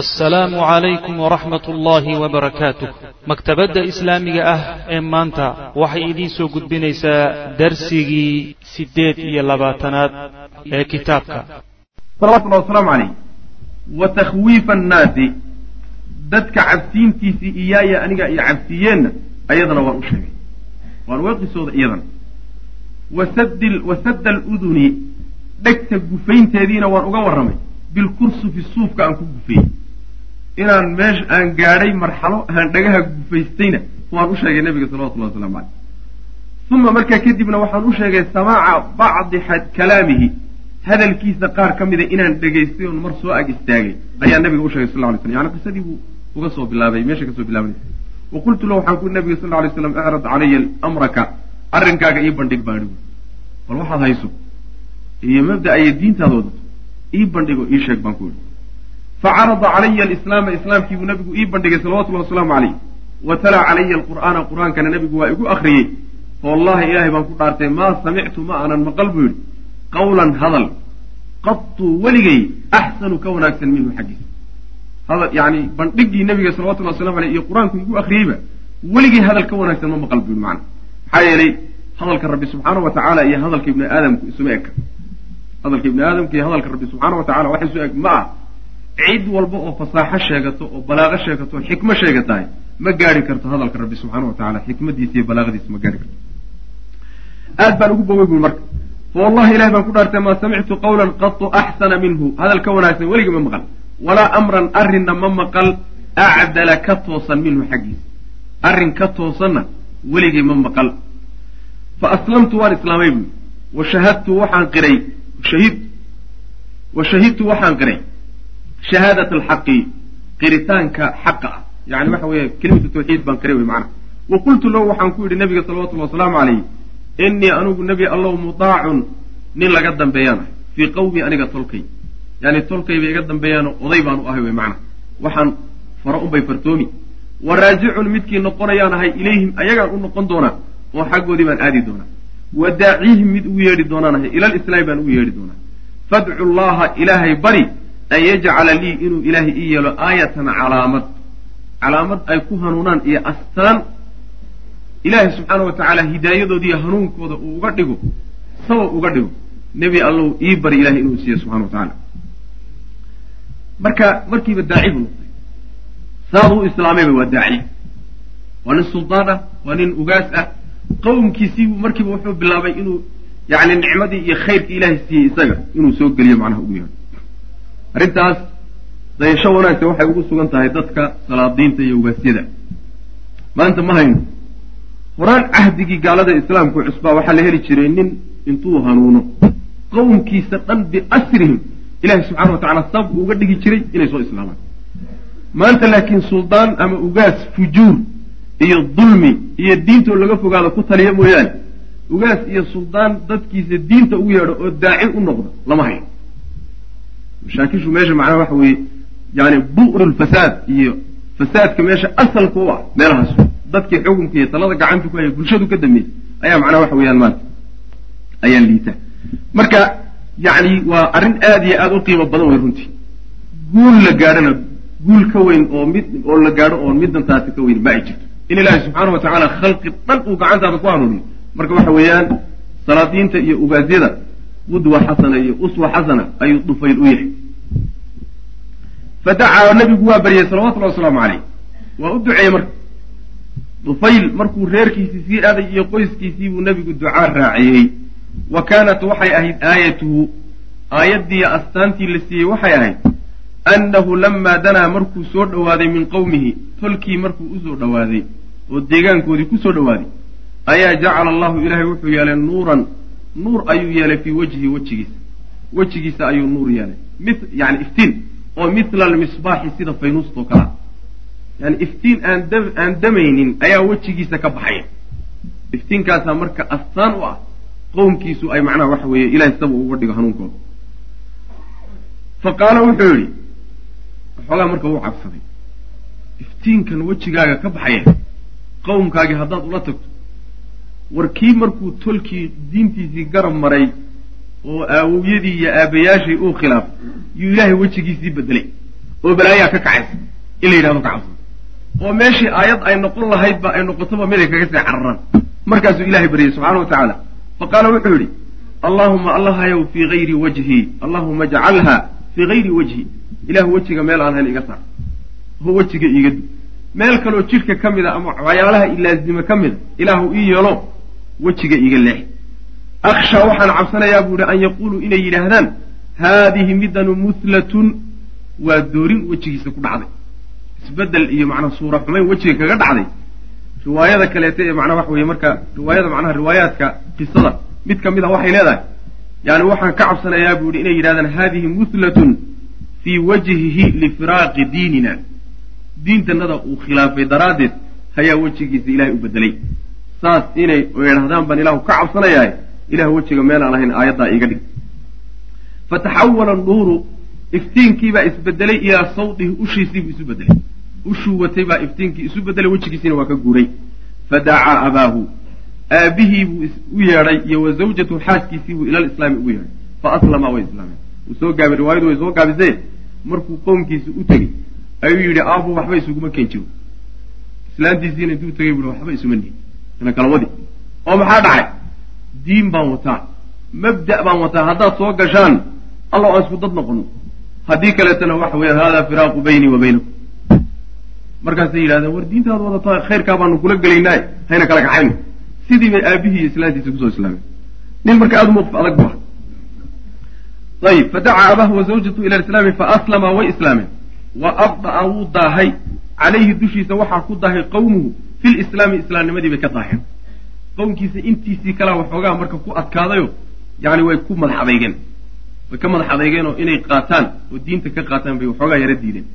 assalaamu calaykum waraxmat ullaahi wabarakaatuh maktabadda islaamiga ah ee maanta waxay idiin soo gudbinaysaa darsigii siddeed iyo labaatanaad ee kitaabka. Salawatullahi wasalaamu calayh wa takhwiifa annaasi. Dadka cabsiintiisii iyaaya aniga iyo cabsiiyeenna ayadana waan u sheegay. Waan uga qisooda iyadana wasadda aluduni dhegta gufaynteediina waan uga warramay. Bilkursufi suufka aan ku gufeeyey inaan meesha aan gaadhay marxalo aan dhagaha gufaystayna waan u sheegay nabiga salawatullahi waslamu caleyh uma markaa kadibna waxaan u sheegay samaaca bacdi kalaamihi. Hadalkiisa qaar ka mida inaan dhegaystay oon mar soo ag istaagay ayaa nabiga u sheegay sal ly slam yani qisadii buu uga soo bilaabay meesha ka soo bilaabanaysa wa qultu lahu waxaan ku nabiga sal lay slam icrad calaya amraka arrinkaaga ii bandhig baanigu bal waxaad hayso iyo mabda iyo wadato ii bandhigo ii sheeg baan ku ihi facarada calaya alislaama islaamkiibuu nabigu ii bandhigay salawatullahi wasalaamu calayh wa talaa calaya alqur'aana qur'aankana nabigu waa igu akhriyey wallahi ilaahay baan ku dhaartay maa samictu ma aanan maqal buu yidhi qawlan hadal qadtuu weligay axsanu ka wanaagsan minhu xaggiisa hadal yani bandhigii nabiga salawatullahi waslamu aleyh iyo qur'aanku igu akhriyeyba weligay hadal ka wanaagsan ma maqal buu yidhi macana maxaa yeelay hadalka rabbi subxaana wa tacaala iyo hadalka ibni aadamku isuma eka hadalka ibni aadamka iyo hadalka rabbi subxaana wa tacala wax isu eg ma ah cid walba oo fasaaxo sheegato oo balaaqo sheegato oo xikmo sheegatahay ma gaari karto hadalka rabbi subxaana wa tacala xikmadiisa iyo balaaqadiisa ma gaari karto. Aad baan ugu bogay bui marka fawallahi ilahi baan ku dhaartay maa samictu qawlan qatu axsana minhu. Hadal ka wanaagsan weligii ma maqal. Walaa amran arrinna ma maqal. Acdala ka toosan minhu xaggiisa. Arrin ka toosanna weligii ma maqal. Fa aslamtu waan islaamay buui wa shahadtu waxaan qiray. Shahid wa shahidtu waxaan qiray shahaadat alxaqi qiritaanka xaqa ah. Yani waxa weeye kelimatu tawxiid baan qiray wey macana wa qultu lahu waxaan ku yidhi nabiga salawatullahi wasalaamu calayh innii anugu nebi allow mudaacun nin laga dambeeyaan ah fii qawmi aniga tolkay. Yani tolkay bay iga dambeeyaanoo oday baanu ahay wey macana waxaan faro unbay fartoomi wa raajicun midkii noqonayaan ahay ilayhim ayagaan u noqon doonaa oo xaggoodii baan aadi doonaa. Wa daacihim mid ugu yeedhi doonaan ahay ila lislaami baan ugu yeedhi doonaa. Fadcu llaha ilaahay bari an yajcala lii inuu ilaahay ii yeelo aayatan calaamad calaamad ay ku hanuunaan iyo astaan ilaahay subxaana wa tacaala hidaayadoodiiyo hanuunkooda uu uga dhigo sabab uga dhigo nebi allow ii bari ilahay inuu siiyo subxana wa marka markiiba daaci buu noqday saabuu u islaamayba waa daaci waa nin suldaan ah waa nin ugaas ah qowmkiisiibuu markiiba wuxuu bilaabay inuu yani nicmadii iyo khayrkii ilaahay siiyey isaga inuu soo geliyo macnaha ugu yeedho arrintaas dayasho wanaagsan waxay ugu sugan tahay dadka salaadiinta iyo ugaasyada maanta ma hayno. Horaan cahdigii gaalada islaamku cusbaa waxaa la heli jiray nin intuu hanuuno. Qowmkiisa dhan biasrihim ilahi subxana wa tacala sabab uga dhigi jiray inay soo islaamaan. Maanta laakiin suldaan ama ugaas fujuur iyo dulmi iyo diintoo laga fogaado ku taliya mooyaane. Ugaas iyo suldaan dadkiisa diinta ugu yeedho oo daaci u noqda lama hayo mashaakishu meesha macnaha waxa weeye yani bu'ru lfasaad iyo fasaadka meesha asalka u ah meelahaas. Dadkii xukunka iyo talada gacanta ku haya bulshadu ka dambeysay ayaa macnaha waxa weeyaan maanta ayaa liita marka yani waa arrin aada iyo aada u qiimo badan wey runtii. Guul la gaadhona guul ka weyn oo mid oo la gaadho oon middantaasi ka weyn ma ay jirto. In ilaahi subxaana wa tacaala khalqi dhan uu gacantaada ku hanuuniyo marka waxa weeyaan salaadiinta iyo ugaasyada qudwa xasana iyo uswa xasana ayuu dufayl u yahay fadacaa nabigu waa baryay salawatullahi wasalaamu caleyh waa u duceeyey marka. Dufayl markuu reerkiisii sii aaday iyo qoyskiisii buu nebigu ducaa raaciyey. Wa kaanat waxay ahayd aayatuhu aayaddii astaantii la siiyey waxay ahayd annahu lamaa danaa markuu soo dhowaaday min qowmihi tolkii markuu u soo dhowaaday oo deegaankoodii ku soo dhowaaday ayaa jacala allahu ilaahay wuxuu yeelay nuuran nuur ayuu yeelay fii wajhi wejigiisa. Wejigiisa ayuu nuur yeelay. Mi yani iftiin oo mithla almisbaaxi sida faynuustoo kalea yani iftiin aan aan damaynin ayaa wejigiisa ka baxaya. Iftiinkaasaa marka astaan u ah qowmkiisu ay macnaha waxa weeye ilahay saba uga dhigo hanuunkooda. Fa qaala wuxuu yidhi waxoogaa marka uu cabsaday iftiinkan wejigaaga ka baxaya qowmkaagii haddaad ula tagto war kii markuu tolkii diintiisii garab maray oo aawowyadii iyo aabayaashii uu khilaafay yuu ilaahay wejigiisii bedelay oo balaayaa ka kacaysa in la yidhahdo ka oo meeshii aayad ay noqon lahaydba ay noqotoba miday kaga sii cararaan. Markaasuu ilahay baryay subxaana wa tacaala. Fa qaala wuxuu yidhi allaahuma allahayow fii hayri wajhi allahuma jcalha fii hayri wajhi. Ilahu wejiga meel aan hayn iga saar. Oo wejiga iiga du meel kaloo jidhka ka mid a ama waxyaalaha ilaazima ka mida ilaahu ii yeelo wejiga iiga leex akhsha waxaan cabsanayaa buu ihi an yaquuluu inay yidhaahdaan haadihi midanu muhlatun waa doorin wejigiisa ku dhacday isbeddel iyo macnaa suura xumayn wejiga kaga dhacday riwaayada kaleeta ee macnaa waxa weeye marka riwaayada macnaha riwaayaadka qisada mid ka mid a waxay leedahay yani waxaan ka cabsanayaa buu yihi inay yidhahdaan haadihi muhlatun fii wajhihi lifiraaqi diinina diintanada uu khilaafay daraaddeed hayaa wejigiisa ilahay u bedelay saas inay idhahdaan baan ilahu ka cabsanayahay ilah wejiga meelaan lahayn aayaddaa iiga dhig. Fataxawala nuuru iftiinkiibaa isbedelay ilaa sawdihi ushiisiibuu isu bedelay ushuu watay baa iftiinkii isu bedelay wejigiisiina waa ka guuray. Fadacaa abaahu aabihii buu u yeedhay iyo wa zawjatu xaaskiisii buu ilal islaami ugu yeedhay. Fa aslama way islaameen. Wuu soo gaabay riwaayadu way soo gaabisee markuu qoomkiisa u tegey ayuu yidhi aabu waxba isuguma keen jiro islaantiisiina intuu tegay bui waxba isuma nihin ina kala oo maxaa dhacay diin baan wataa mabda' baan wataa haddaad soo gashaan alla aan isku dad noqono. Haddii kaleetana waxa weeyaan haadaa firaaqu baynii wa baynakum. Markaasay yidhahdeen war diintaad wadataa khayrkaa baanu kula gelaynaa hayna kala kaxayno. Sidii bay aabihii iyo islaantiisa ku soo islaameen. Nin marka aada mawqif adag bu ah ayib fadacaa abaahu wa zawjatu ila islaami faaslama way islaameen. Wa abda'a wuu daahay calayhi dushiisa waxaa ku daahay qawmuhu fi lislaami islaamnimadii bay ka daaheen qowmkiisa intiisii kalaa waxoogaa marka ku adkaadayo yani way ku madax adeygeen way ka madax adeygeen oo inay qaataan oo diinta ka qaataan bay waxoogaa yara diideen.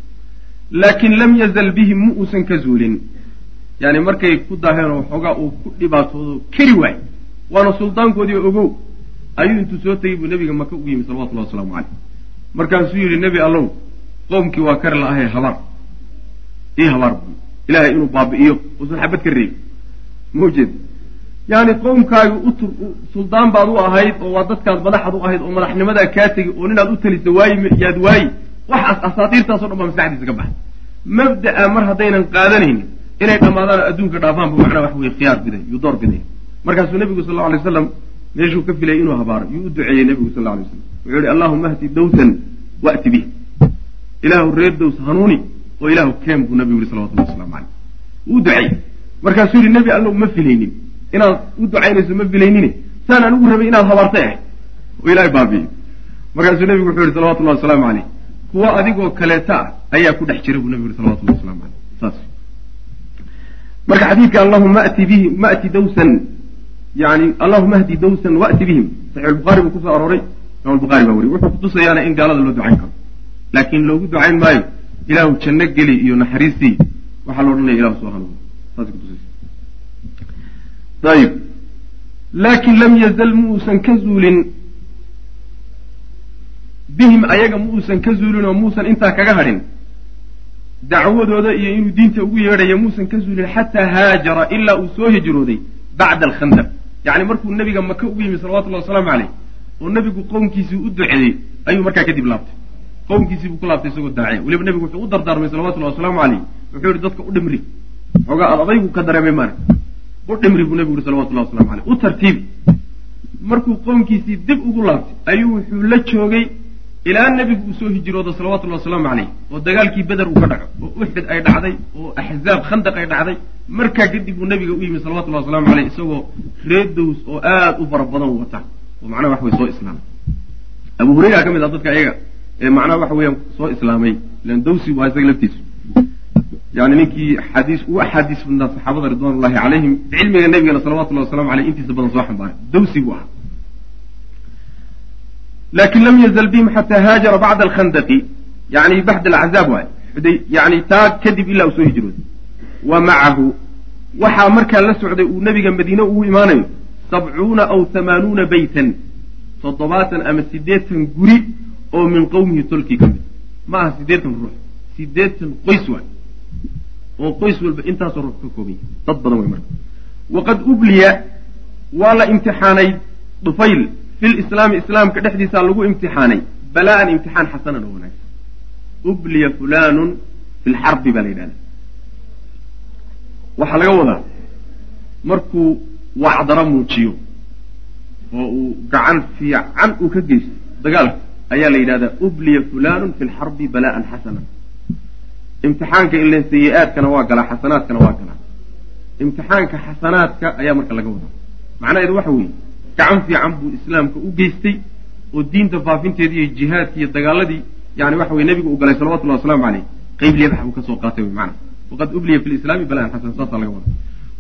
Laakin lam yazal bihim ma uusan ka zuulin. Yani markay ku daaheen oo waxoogaa uu ku dhibaatoodo keri waay. Waana suldaankoodii ogow. Ayuu intuu soo tegey buu nebiga maka ugu yimi salawatullahi wasalaamu caleyh markaasuu yidhi nebi allow qoomkii waa kari la-ahay habaar ii habaar bu ilahay inuu baabi'iyo. Uusan xabad ka reebi maujeed yani qowmkaagi utur suldaan baad u ahayd oo waa dadkaad madaxaad u ahayd oo madaxnimadaa kaa tegi oo ninaad u talisa waayi yaad waayi waxaas asaatiirtaaso dhan baa maskaxdiisa ka baxay. Mabda'a mar haddaynan qaadanaynin inay dhammaadaan adduunka dhaafaanba macnaa wax weye khiyaar biday yuu door biday markaasuu nebigu sal lla alay waslam meeshuu ka filay inuu habaaro yuu u duceeyey nebigu sal lla alay waslam wuxuu yihi allahuma ahdi dawsan wa'ti bih ilaahu reer dows hanuuni oo ilaahu keen buu nabigu yihi salawatullahi waslamu caleyh wuu duceey markaasuu yihi nebi allow ma filaynin inaad u ducaynayso ma filaynine saan anigu rabay inaad habaartay. Ahay oo ilaahay baabi'iyo markaasuu nebigu wuxuu yihi salawatullahi wasalaamu caleyh kuwa adigoo kaleeta ah ayaa ku dhex jira buu nebigu yihi salawatullahi waslamu caleyh saas. Marka xadiidka allahuma ati bihi mati dawsan. Yani allahuma ahdi dawsan wa'ti bihim. Saxiix albukhaari buu ku soo arooray. Imam albukhaari baa weriy wuxuu kutusayaana in gaalada loo ducayn karo. Laakiin loogu ducayn maayo ilaahu janno geli iyo naxariistii. Waxaa la odhanaya ilahu soo hanuun. Saas kutusaysa ayib laakin lam yazal ma uusan ka zuulin bihim ayaga ma uusan ka zuulin oo muusan intaa kaga hadhin dacwadooda iyo inuu diinta ugu yeedhayo muusan ka zuulin xataa haajara ilaa uu soo hijrooday bacda alkhandaq yacni markuu nebiga maka ugu yimi salawatullahi wasalaamu caleyh oo nebigu qowmkiisii u duceeyey ayuu markaa kadib laabtay qowmkiisii buu ku laabtay isagoo daaciya weliba nebigu wuxuu u dardaarmay salawatullahi wasalaamu caleyh wuxuu yihi dadka u dhimri xoogaa aad adaygu ka dareemay maarag u dhimri buu nebigu yihi salawatullahi waslamu caleyh u tartiibi markuu qoomkiisii dib ugu laabtay ayuu wuxuu la joogay ilaa nebigu uu soo hijroodo salawatullahi wasalaamu caleyh oo dagaalkii beder uu ka dhaco oo uxud ay dhacday oo axzaab khandaq ay dhacday. Markaa kadib buu nebiga u yimi salawatullahi wasalaamu caleyh isagoo reer dows oo aada u fara badan wata oo macnaha wax way soo islaamay. Abu hurayra ka mid ah dadka ayaga ee macnaha waxa weeyaan soo islaamay. Ilan dawsi waa isaga laftiisu yani ninkii xadiis u axaadiis badnaa saxaabada ridwan ullahi calayhim cilmiga nebigana salawatullahi wasalamu aleyh intiisa badan soo xambaaray dawsi buu ahaa laakiin lam yazal bihim xataa haajara bacda alkhandaqi. Yani baxda alcazaab waay. Yani taa kadib ilaa uu soo hijrooday. Wa macahu waxaa markaa la socday uu nebiga madiine ugu imaanayo sabcuuna aw hamaanuuna beytan toddobaatan ama siddeetan guri oo min qowmihi tolkii ka mid. Ma aha siddeetan ruux siddeetan qoys waay oo qoys walba intaasoo ruux ka kooban yahay dad badan way marka waqad ubliya waa la imtixaanay dufayl fi lislaami islaamka dhexdiisaa lagu imtixaanay. Bala'an imtixaan xasanan oo wanaagsan. Ubliya fulanun fi lxarbi baa la yidhahda waxaa laga wadaa markuu wacdaro muujiyo oo uu gacan fiican uu ka geysto dagaalka ayaa la yidhahdaa ubliya fulanun fi lxarbi bala'an xasana imtixaanka ilen sayi-aadkana waa galaa xasanaadkana waa galaa. Imtixaanka xasanaadka ayaa marka laga wadaa. Macnaheedu waxa weeye gacan fiican buu islaamka u geystay oo diinta faafinteedii iyo jihaadkii iyo dagaaladii yani waxa weye nebigu uu galay salawatullahi wasalaamu caleyh qeyb liyabax buu ka soo qaatay wy maana waqad ubliya fi lislaami balaan xasan saasaa laga wadaa.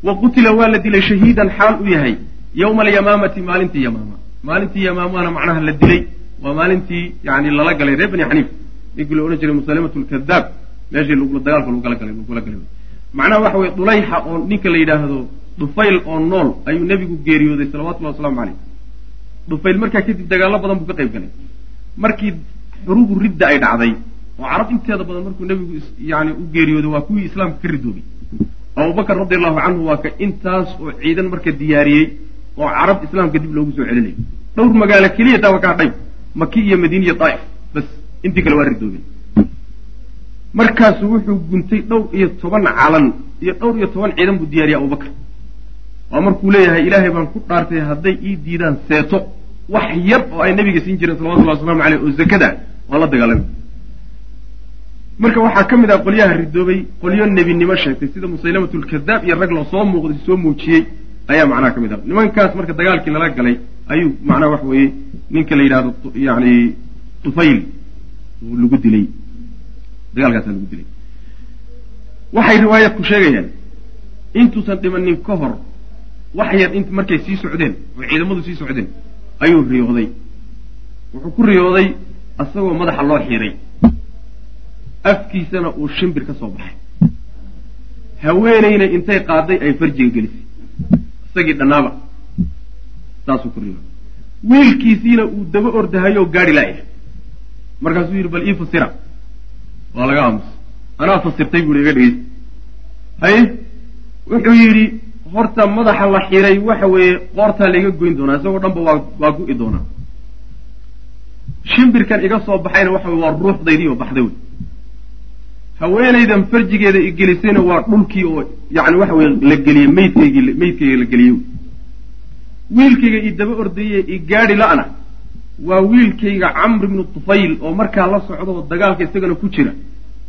Wa qutila waa la dilay shahiidan xaal u yahay yowma alyamaamati maalintii yamaama. Maalintii yamaamana macnaha la dilay waa maalintii yani lala galay reer bani xaniif. Ninkii la odhan jiray musalimat lkadaab meeshii dagaalka lagula galay lagula galay macnaha waxa weye dulayxa oo ninka la yidhaahdo dhufayl oo nool ayuu nebigu geeriyooday salawatullahi waslamu caleyh dhufayl markaa kadib dagaallo badan buu ka qayb galay. Markii xuruubu ridda ay dhacday oo carab inteeda badan markuu nebigu yani u geeriyooday waa kuwii islaamka ka ridoobay. Abubakar radi allahu canhu waa ka intaas oo ciidan marka diyaariyey oo carab islaamka dib loogu soo celinayay. Dhowr magaalo keliya taa waa kaa dhayb maki iyo madiina iyo daa'if bas intii kale waa ridoobeen markaasu wuxuu guntay dhowr iyo toban calan iyo dhowr iyo toban ciidan buu diyaariyey abubakar waa markuu leeyahay ilaahay baan ku dhaartay hadday ii diidaan seeto wax yar oo ay nabiga siin jireen salawatullahi waslamu aleyh oo zakada waa la dagaalami marka waxaa ka mid ah qolyaha ridoobay qolyo nebinimo sheegtay sida musaylamatu lkadaab iyo rag la soo muuqday soo muujiyey ayaa macnaha ka mid ah. Nimankaas marka dagaalkii lala galay ayuu macnaha waxa weeye ninka la yidhahdo yani tufayl lagu dilay dagaalkaasa lagu dilay. Waxay riwaayadku sheegayaan intuusan dhimanin ka hor wax yar int markay sii socdeen oo ciidamadu sii socdeen ayuu riyooday. Wuxuu ku riyooday asagoo madaxa loo xiiray afkiisana uu shimbir ka soo baxay. Haweenayna intay qaaday ay farjiga gelisay. Isagii dhannaaba saasuu ku riyooday. Wiilkiisiina uu daba ordahayoo gaari laaya markaasuu yidhi bal ii fasira waa laga aamusa anaa fasirtay buui iga dhegeysta haye wuxuu yidhi horta madaxa la xiray waxa weeye qoortaa laiga goyn doonaa isagoo dhanba waa waa gu'i doonaa. Shimbirkan iga soo baxayna waxa weye waa ruuxdaydii oo baxday wey. Haweenaydan farjigeeda igelisayna waa dhulkii oo yani waxa weye la geliyey maydkaygii maydkayga la geliyey. Wiilkayga i daba ordaye i gaadhi la-na waa wiilkayga camr ibnu tufayl oo markaa la socda oo dagaalka isagana ku jira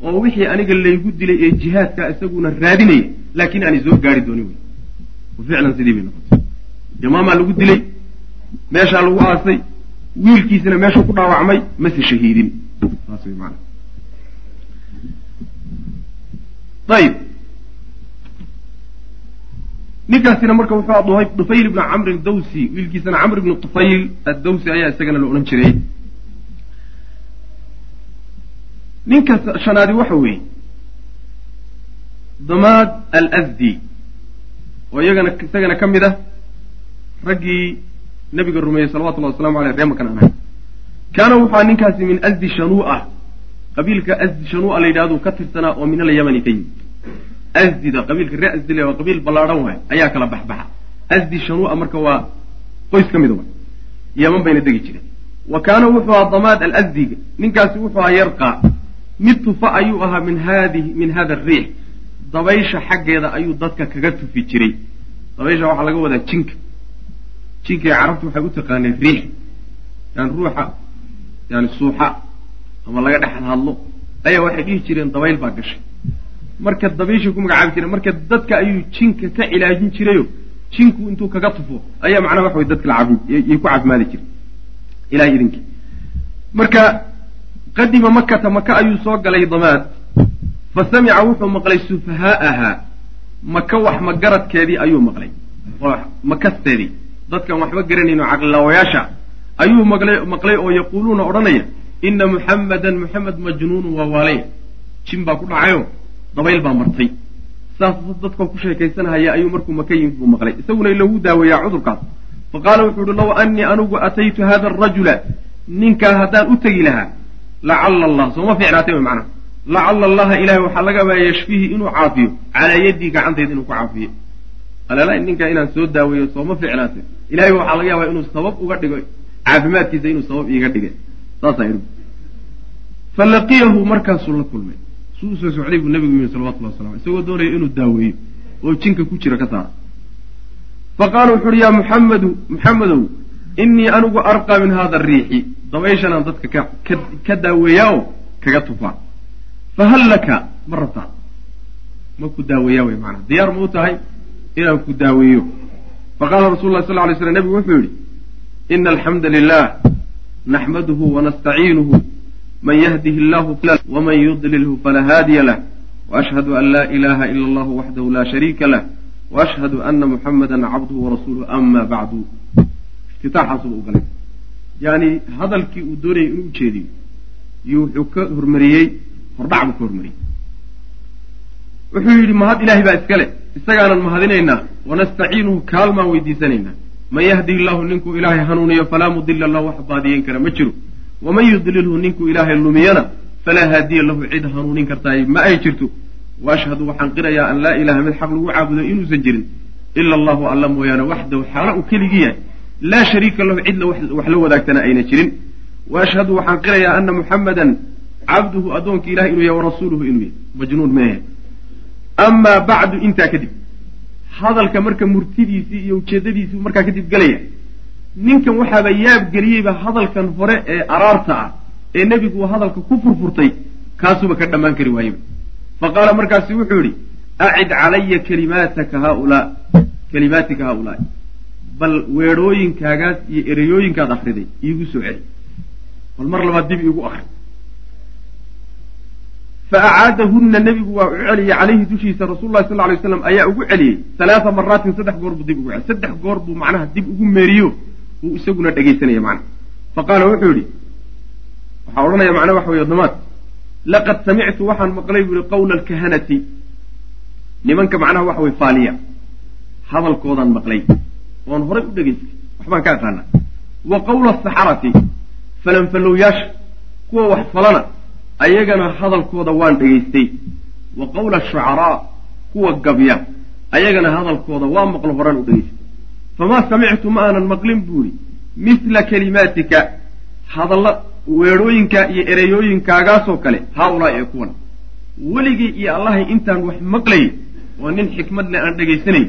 oo wixii aniga laygu dilay ee jihaadka isaguna raadinaya laakiin aan isoo gaari doonin wey ficlan sidii bay noqotay. Imaamaa lagu dilay meeshaa lagu aasay wiilkiisina meeshuu ku dhaawacmay mase shahiidin. Saas way maana ayib ninkaasina marka wuxuu a dhufayl ibnu camrin dawsi wiilkiisana camr ibnu tufayl addawsi ayaa isagana la odhan jiray. Ninka shanaadi waxa weeye damaad alsdi oo iyagana isagana ka mid ah raggii nabiga rumeeyey salawatullahi waslamu aleyh ree makan aan ahay kaana wuxua ninkaasi min asdi shanua qabiilka asdi shanua la yidhahdu ka tirsanaa oo min alyamani ka yimid asdida qabiilka ree asdi le waa qabiil ballaadhan waay ayaa kala baxbaxa asdi shanua marka waa qoys ka mida waay yaman bayna degi jireen wa kaana wuxuu ahaa damaad alasdiga ninkaasi wuxuu ahaa yarqaa mid tufa ayuu ahaa min hadihi min hada ariix dabaysha xaggeeda ayuu dadka kaga tufi jiray dabaysha waxaa laga wadaa jinka jinkae carabtu waxay u taqaaneen riix yani ruuxa yani suuxa ama laga dhex hadlo ayaa waxay dhihi jireen dabayl baa gashay marka dabayshay ku magacaabi jireen marka dadka ayuu jinka ka cilaajin jirayo jinku intuu kaga tufo ayaa macnaha waxa way dadka lacayay ku caafimaadi jiray. Ilahay idinkii marka qadima makata maka ayuu soo galay damaad. Fa samica wuxuu maqlay sufahaa'aha maka wax magaradkeedii ayuu maqlay. Makasteedii dadkan waxba garanayno caqlilaawayaasha ayuu maqlay maqlay oo yaquuluuna odhanaya ina muxammadan muxamed majnuunun waa waalaya jin baa ku dhacayo dabayl baa martay. Saas dadkoo ku sheekaysanahaya ayuu markuu maka yimid buu maqlay. Isaguna ilagu daaweeyaa cudurkaas. Fa qaala wuxuu uhi low annii anigu ataytu hada arajula ninkaa haddaan u tegi lahaa lacala allah. Sooma fiicnaatay wy macnaha lacala allaha ilahay waxaa laga baa yashfihi inuu caafiyo. Calaa yaddii gacantayda inuu ku caafiyo alala ninkaa inaan soo daaweeyo sooma fiicnaatay ilahay waxaa laga yaabaa inuu sabab uga dhigo caafimaadkiisa inuu sabab iiga dhige saasaa idhi falaqiyahu markaasuu la kulmay u soo socday buu nabigu yimi salawatullahi wasalamu aley isagoo doonaya inuu daaweeyo oo jinka ku jira ka saara fa qaala wuxu uhi yaa muxamedu muxamedow innii anigu arqaa min hada ariixi dabayshanaan dadka ka ka daaweeyaa oo kaga tufaa fa hal laka ma rabtaa? Ma ku daaweeyaa wey maanaa diyaar ma u tahay inaan ku daaweeyo. Faqaala rasul lah sal ly slam nebigu wuxuu yidhi ina alxamda lilah naxmaduhu wanastaciinuhu man yahdihi illahu waman yudlilhu falaa haadiya lah waashhadu an laa ilaha ila allahu waxdahu la shariika lah waashhadu ana muxamada cabduhu warasuuluhu ama bacdu iftitaaxaasuba u galay yani hadalkii uu doonayay inuu ujeediyo iyo wuxuu ka hormariyey hordhac buu ka hormariyey wuxuu yidhi mahad ilahay baa iskale isagaanan mahadinaynaa wanastaciinuhu kaalmaan weydiisanaynaa man yahdi illahu ninkuu ilaahay hanuuniyo falaa mudila lahu wax baadiyeyn kara ma jiro waman yudlilhu ninkuu ilaahay lumiyana falaa haadiya lahu cid hanuunin kartaay ma ay jirto waashhadu waxaan qirayaa an laa ilaha mid xaq lagu caabudo inuusan jirin ila allahu alla mooyaane waxdahu xaala uu keligii yahay laa shariika lahu cidla wax la wadaagtana ayna jirin waashhadu waxaan qirayaa ana muxamadan cabduhu addoonka ilahay inuu yahay warasuuluhu inuu yahay majnuun meehe amaa bacdu intaa kadib hadalka marka murtidiisii iyo ujeedadiisii markaa kadib gelaya ninkan waxaaba yaab geliyeyba hadalkan hore ee araarta ah ee nebigu hadalka ku furfurtay kaasuba ka dhammaan kari waayeba fa qaala markaasi wuxuu yidhi acid calaya kalimaataka haaulaa kalimaatika haaulaai. Bal weedhooyinkaagaas iyo ereyooyinkaad akriday iigu soo celi. Bal mar labaad dib iigu akri fa acaadahunna nebigu waa u celiyey calayhi dushiisa rasul lahi sal ly slam ayaa ugu celiyey. Halaaa maraatin saddex goor buu dib ugu celiy saddex goor buu macnaha dib ugu meeriyo uu isaguna dhegaysanaya macnaha fa qaala wuxuu yihi waxaa odhanaya macnaha waxa wey damaad laqad samictu waxaan maqlay buu yihi qawla alkahanati. Nimanka macnaha waxa wey faaliya. Hadalkoodaan maqlay. Oon horay u dhegaystay waxbaan ka aqaana wa qawla asaxarati falanfallowyaasha kuwa wax falana ayagana hadalkooda waan dhegaystay. Wa qawla ashucaraa kuwa gabya ayagana hadalkooda waa maqlo horaan u dhegaystay famaa samictu ma aanan maqlin buuri mithla kalimaatika hadalla weedhooyinkaa iyo ereyooyinkaagaasoo kale haa-ulaa ee kuwan weligay iyo allahay intaan wax maqlayay oo nin xikmadle aan dhegaysanayn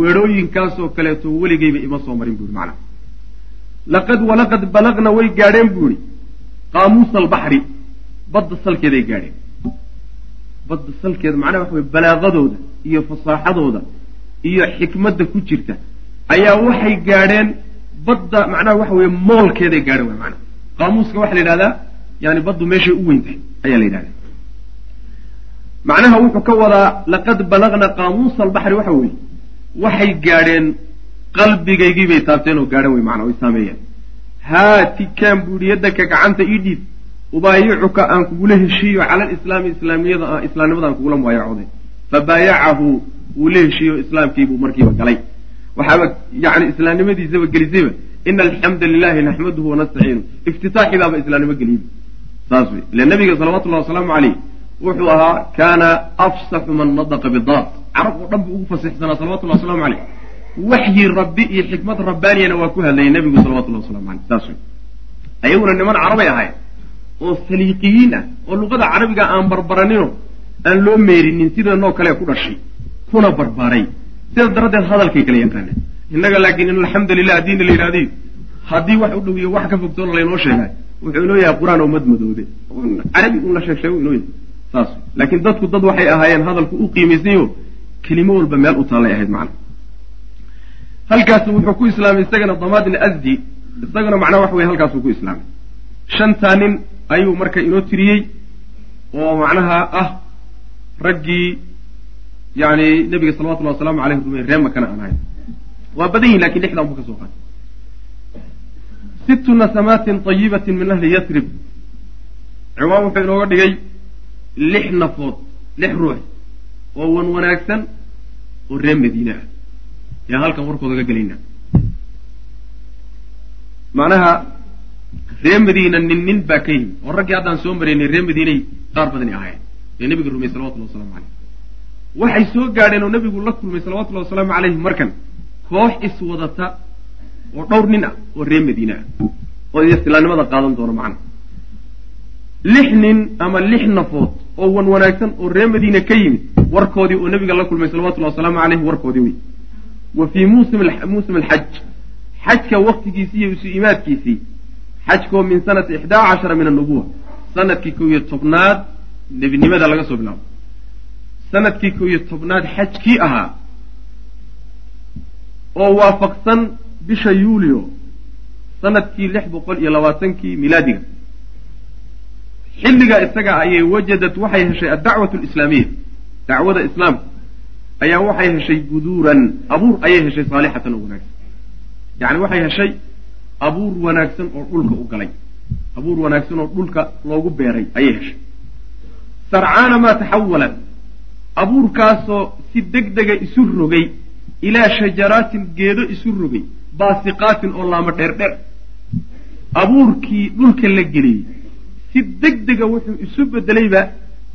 weedhooyinkaasoo kaleeto weligayba ima soo marin buuri macnaha laqad walaqad balagna way gaadheen buuri qaamuusa albaxri badda salkeeday gaadheen badda salkeeda macnaha waxa weye balaaqadooda iyo fasaaxadooda iyo xikmadda ku jirta ayaa waxay gaadheen badda macnaha waxa weye moolkeeday gaadheen way macnaha. Qaamuuska waxaa la yidhahdaa yani baddu meeshay u weyn tahay ayaa la yidhahdaa. Macnaha wuxuu ka wadaa laqad balagna qaamuusa albaxri waxa weeye. Waxay gaadheen qalbigaygii bay taabteen oo gaadhan wey macnaa way saameeyeen. Haati kaan buuhi yaddaka gacanta ii dhiib ubaayicuka aan kugula heshiiyo cala alislaami islaamiyada islaamnimada aan kugula mubaayacooday. Fabaayacahu wuu la heshiiyo islaamkiibuu markiiba galay. Waxaaba yani islaamnimadiisaba gelisayba ina alxamda lilahi naxmaduhu wanastaciinu iftitaaxi baaba islaamnimo geliyey saas wey ila nabiga salawatullahi wasalaamu caleyh wuxuu ahaa kaana afsaxu man nadaqa bidaad carab oo dhan buu ugu fasixsanaa salawatullahi waslamu caleyh waxyi rabbi iyo xikmad rabbaaniyana waa ku hadlayay nebigu salawatullahi waslamu aleyh saas wey ayaguna niman carabay ahayn oo saliiqiyiin ah oo luqada carabiga aan barbaranino aan loo meerinin sidanoo kale ku dhashay kuna barbaaray sidaas daradeed hadalkay kala yaqaaneen innaga laakiin in alxamdu lilah haddiina la yidhahdiy haddii wax u dhow iyo wax ka fogtoona laynoo sheegaa wuxuu inoo yahay qur'aan oo madmadoobe carabi un la sheeg inoo yahay saas laakiin dadku dad waxay ahaayeen hadalku u qiimaysanyo kelimo walba meel u taallay ahayd macna halkaas wuxuu ku islaamay isagana damaadin asdi isagana macnaha waxa weye halkaasuu ku islaamay shantaa nin ayuu marka inoo tiriyey oo macnaha ah raggii yani nabiga salawatullahi wasalaamu aleyh rumey ree makana aan ahayn. Waa badan yihiin laakiin lixdan buu ka soo qaatay sittu nasamaatin tayibatin min ahli yatrib ciwaan wuxuu inooga dhigay lix nafood lix ruux oo wan wanaagsan oo reer madiine ah. Yaan halkan warkooda ga gelayna macnaha reer madiina nin nin baa ka yimi oo raggii haddaan soo maraynay reer madiinay qaar badani ahaayeen. Ee nabiga rumey salawatullahi waslamu caleyh waxay soo gaadheen oo nabigu la kulmay salawatullahi wasalaamu caleyhi markan. Koox iswadata oo dhowr nin ah oo reer madiine ah. Oo islaamnimada qaadan doono macnaha lix nin ama lix nafood oo wan wanaagsan oo ree madiine ka yimid warkoodii oo nabiga la kulmay salawatullahi wasalaamu caleyhi warkoodii wey. Wa fii muusim alxaj xajka waktigiisii iyo isu imaadkiisii. Xajkoo min sanati ixdaa cashara min annubuwa sannadkii kow iyo tobnaad nebinimada laga soo bilaabo sannadkii kow iyo tobnaad xajkii ahaa oo waafaqsan bisha yuulio sannadkii lix boqol iyo labaatankii milaadiga. Xilligaa isaga ayay wajadad waxay heshay addacwatu alislaamiya dacwada islaamka ayaa waxay heshay buduuran abuur ayay heshay saalixatan oo wanaagsan. Yacni waxay heshay abuur wanaagsan oo dhulka u galay. Abuur wanaagsan oo dhulka loogu beeray ayay heshay. Sarcaana maa taxawalat abuurkaasoo si deg dega isu rogay ilaa shajaraatin geedo isu rogay baasiqaatin oo laamo dheerdheer. Abuurkii dhulka la geliyey si deg dega wuxuu isu bedelayba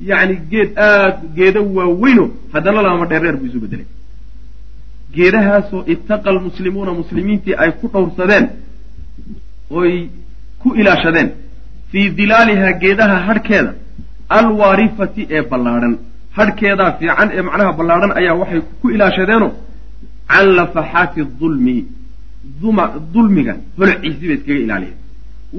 yacni geed aada geedo waaweyno haddana laamo dheerdheer buu isu bedelay geedahaasoo ittaqa almuslimuuna muslimiintii ay ku dhowrsadeen oy ku ilaashadeen fii dilaalihaa geedaha hadhkeeda alwaarifati ee ballaadhan hadhkeedaa fiican ee macnaha ballaadhan ayaa waxay ku ilaashadeeno can lafaxaati dulmi dulmiga holociisii bay iskaga ilaaliyeen.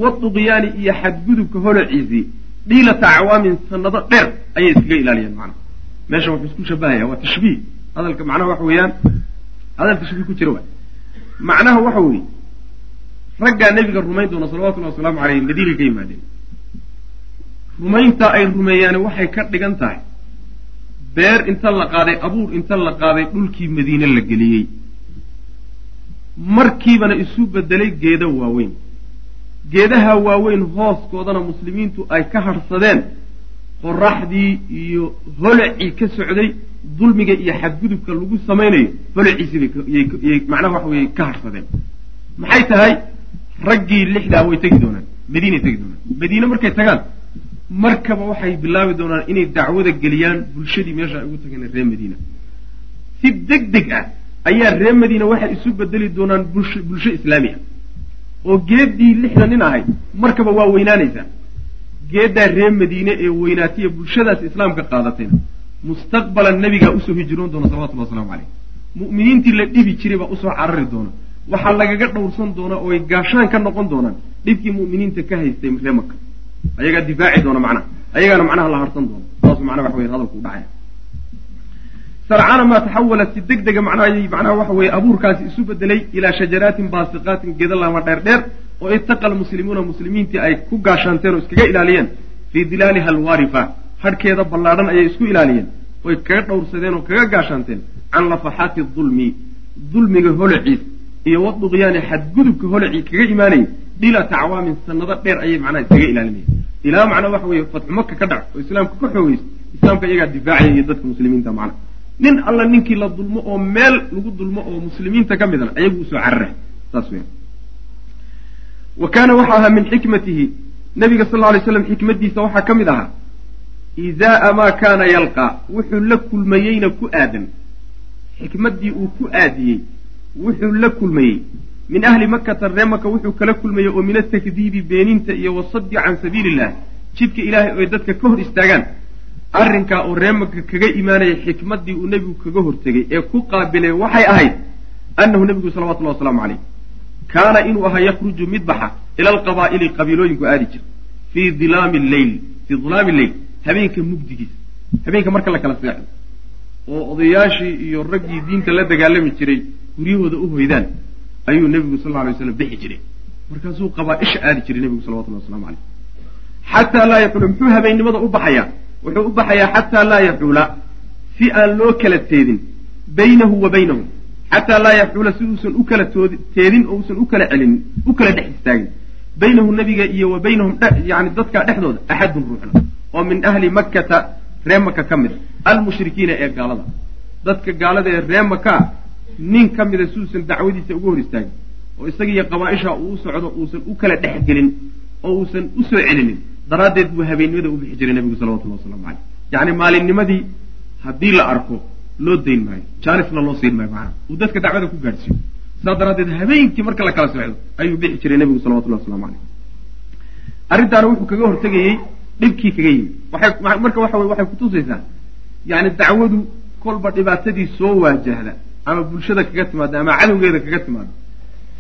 Waduqyaani iyo xadgudubka holociisii dhiilata acwaamin sanado dheer ayay iskaga ilaaliyeen macnaha. Meesha wuxuu isku shabahaya waa tashbiih. Hadalka macnaha waxa weeyaan hadal tashbiih ku jira waay. Macnaha waxa weeye raggaa nebiga rumayn doona salawatullahi wasalaamu caleyh madiinay ka yimaadeen. Rumayntaa ay rumeeyaani waxay ka dhigan tahay beer inta la qaaday abuur inta la qaaday dhulkii madiine la geliyey. Markiibana isu bedelay geeda waaweyn. Geedaha waaweyn hooskoodana muslimiintu ay ka hadhsadeen qoraxdii iyo holacii ka socday dulmiga iyo xadgudubka lagu samaynayo holociisii macnaha waxa weye ka hadhsadeen maxay tahay? Raggii lixdaa way tegi doonaan madiinay tegi doonaan. Madiine markay tagaan markaba waxay bilaabi doonaan inay dacwada geliyaan bulshadii meesha ay ugu tageen reer madiina. Si deg deg ah ayaa reer madiina waxay isu bedeli doonaan bulsho islaami ah. Oo geeddii lixda nin ahayd markaba waa weynaanaysaa. Geeddaa reer madiine ee weynaataiyo bulshadaas islaamka qaadatayna mustaqbalan nebigaa u soo hijroon doona salawatullahi waslamu caleyh mu'miniintii la dhibi jiray baa u soo carari doona. Waxaa lagaga dhowrsan doonaa oo ay gaashaan ka noqon doonaan dhibkii mu'miniinta ka haystay ree maka ayagaa difaaci doona macnaha ayagaana macnaha la harsan doona saasu macnaha waxa weye hadalku u dhacaya sarcana maa taxawalat si deg dega macnaha macnaha waxa weeye abuurkaasi isu bedelay ilaa shajaraatin baasiqaatin geeda dheer dheer oo ittaqa almuslimuuna muslimiintii ay ku gaashaanteen oo iskaga ilaaliyeen fii dilaaliha alwaarifa hadhkeeda ballaadhan ayay isku ilaaliyeen oy kaga dhowrsadeen oo kaga gaashaanteen can lafaxaati dulmi. Dulmiga holaciis iyo waduqyaani xadgudubka holacii kaga imaanayay dhilata acwaamin sanado dheer ayay macnaha iskaga ilaalinaya ilaa macnaa waxa weeye fatxu maka ka dhac oo islaamka ka xoogeysto islaamka iyagaa difaacaya iyo dadka muslimiinta macnaha nin alla ninkii la dulmo oo meel lagu dulmo oo muslimiinta ka midana ayagu u soo carara saas weya wa kaana waxaa ahaa min xikmatihi nabiga sal lay slam xikmaddiisa waxaa ka mid ahaa izaaa maa kaana yalqaa wuxuu la kulmayeyna ku aadan. Xikmaddii uu ku aadiyey wuxuu la kulmayey min ahli makata ree maka wuxuu kala kulmayey oo min atakdiibi beeninta iyo wasaddi can sabiili illah jidka ilaahay oy dadka ka hor istaagaan. Arrinkaa oo ree maka kaga imaanaya xikmaddii uu nebigu kaga hortegay ee ku qaabilay waxay ahayd annahu nebigu salawatullahi wasalaamu caleyh kaana inuu ahaa yakhruju mid baxa ila alqabaa'ili qabiilooyinku aadi jira fii dilaami lleyl fii dilaami lleyl habeenka mugdigiisa habeenka marka la kala seexdo oo odayaashii iyo raggii diinta la dagaalami jiray guryahooda u hoydaan ayuu nebigu sal alay slam bixi jiray. Markaasuu qabaa-isha aadi jiray nebigu salawatullahi waslamu caleyh xataa laa yaxuula muxuu habeennimada u baxayaa? Wuxuu u baxayaa xataa laa yaxuula si aan loo kala teedin baynahu wa baynahu. Xataa laa yaxuula si uusan u kala teedin oo uusan u kala celinin u kala dhex istaagin. Baynahu nebiga iyo wa baynahum yani dadkaa dhexdooda axadun ruuxna. Oo min ahli makkata ree maka ka mid. Almushrikiina ee gaalada. Dadka gaalada ee ree maka nin ka mida si uusan dacwadiisa uga hor istaagin oo isagiiyo qabaa-isha uu u socdo uusan u kala dhex gelin oo uusan u soo celinin daraaddeed buu habeennimada u bixi jiray nebigu salawatullahi waslamu caleyh yacni maalinnimadii haddii la arko loo dayn maayo jaanisna loo siin maayo macnaha. Uu dadka dacwada ku gaadhsiiyo saas daraaddeed habeenkii marka la kala socdo ayuu bixi jiray nebigu salawatullahi waslamu caleyh arrintaana wuxuu kaga hortegayey dhibkii kaga yimid. Waxay marka waxa wey waxay kutusaysaa yani dacwadu kolba dhibaatadii soo waajahda ama bulshada kaga timaada ama cadowgeeda kaga timaada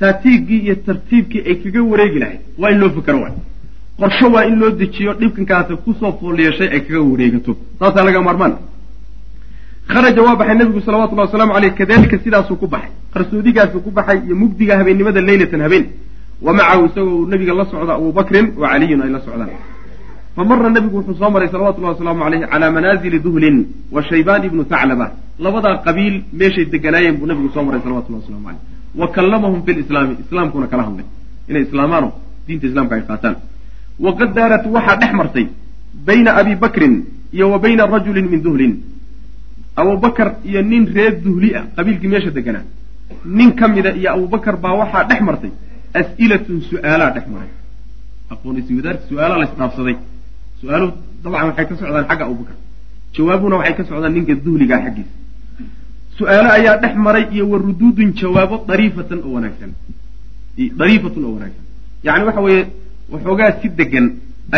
taatiigii iyo tartiibkii ay kaga wareegi lahayd. Waa in loo fikero waay. Qorsho waa in loo dejiyo dhibkankaasa ku soo fool yeeshay ay kaga wareegato. Saasaa laga maarmaan. Kharaja waa baxay nabigu salawatullahi wasalaamu aleyh kadalika sidaasuu ku baxay. Qarsoodigaasuu ku baxay iyo mugdiga habeennimada leylatan habeen. Wa macahu isagoo nabiga la socda abu bakrin wa caliyun ay la socdaan fa mara nabigu wuxuu soo maray salawatullahi wasalaamu aleyh calaa manaazili duhlin wa shaybaan ibnu thaclaba. Labadaa qabiil meeshay deganaayeen buu nabigu soo maray salawatullahi waslamu aleyh wa kallamahum fi islaamkuna kala hadlay. Inay islaamaano diinta islamka ay qaataan. Waqad daarat waxaa dhex martay bayna abi bakrin iyo wa bayna rajulin min duhlin. Abubakar iyo nin reer duhli ah qabiilkii meesha deganaa nin ka mida iyo abubakar baa waxaa dhex martay as'ilatun su'aalaa dhex maray. Aqoon iswadaarti su'aalaa la isdhaafsaday su'aaluhu dabcan waxay ka socdaan xagga abubakar jawaabuna waxay ka socdaan ninka duhligaa xaggiisa su'aalo ayaa dhex maray iyo wa ruduudun jawaabo dariifatan oo wanaagsan dariifatun oo wanaagsan yani waxa weeye waxoogaa si degan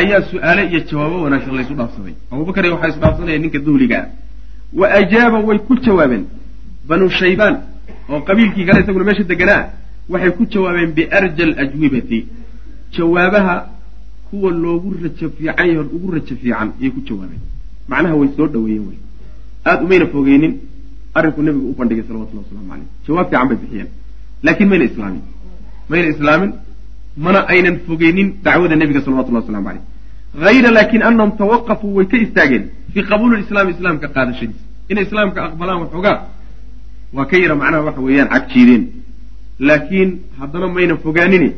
ayaa su'aale iyo jawaabo wanaagsan laysu dhaafsaday abubakar waxaa isdhaafsanaya ninka duhligaa wa ajaaba way ku jawaabeen banu shaybaan oo qabiilkii kale isaguna meesha deganaa waxay ku jawaabeen biarja alajwibati jawaabaha kuwa loogu rajo fiican yaho ugu rajo fiican ayay ku jawaabeen. Macnaha way soo dhaweeyeen wey aada umayna fogeynin arrinku nebigu u bandhigay salawatullahi waslamu caleyh jawaab fiican bay bixiyeen. Laakiin mayna islaamin. Mayna islaamin mana aynan fogeynin dacwada nebiga salawatullahi waslamu caleyh hayra laakin anahum tawaqafuu way ka istaageen. Fii qabuuli islaami islaamka qaadashadiisa inay islaamka aqbalaan waxoogaa waa ka yara macnaha waxa weeyaan cagjiideen laakiin haddana mayna fogaanini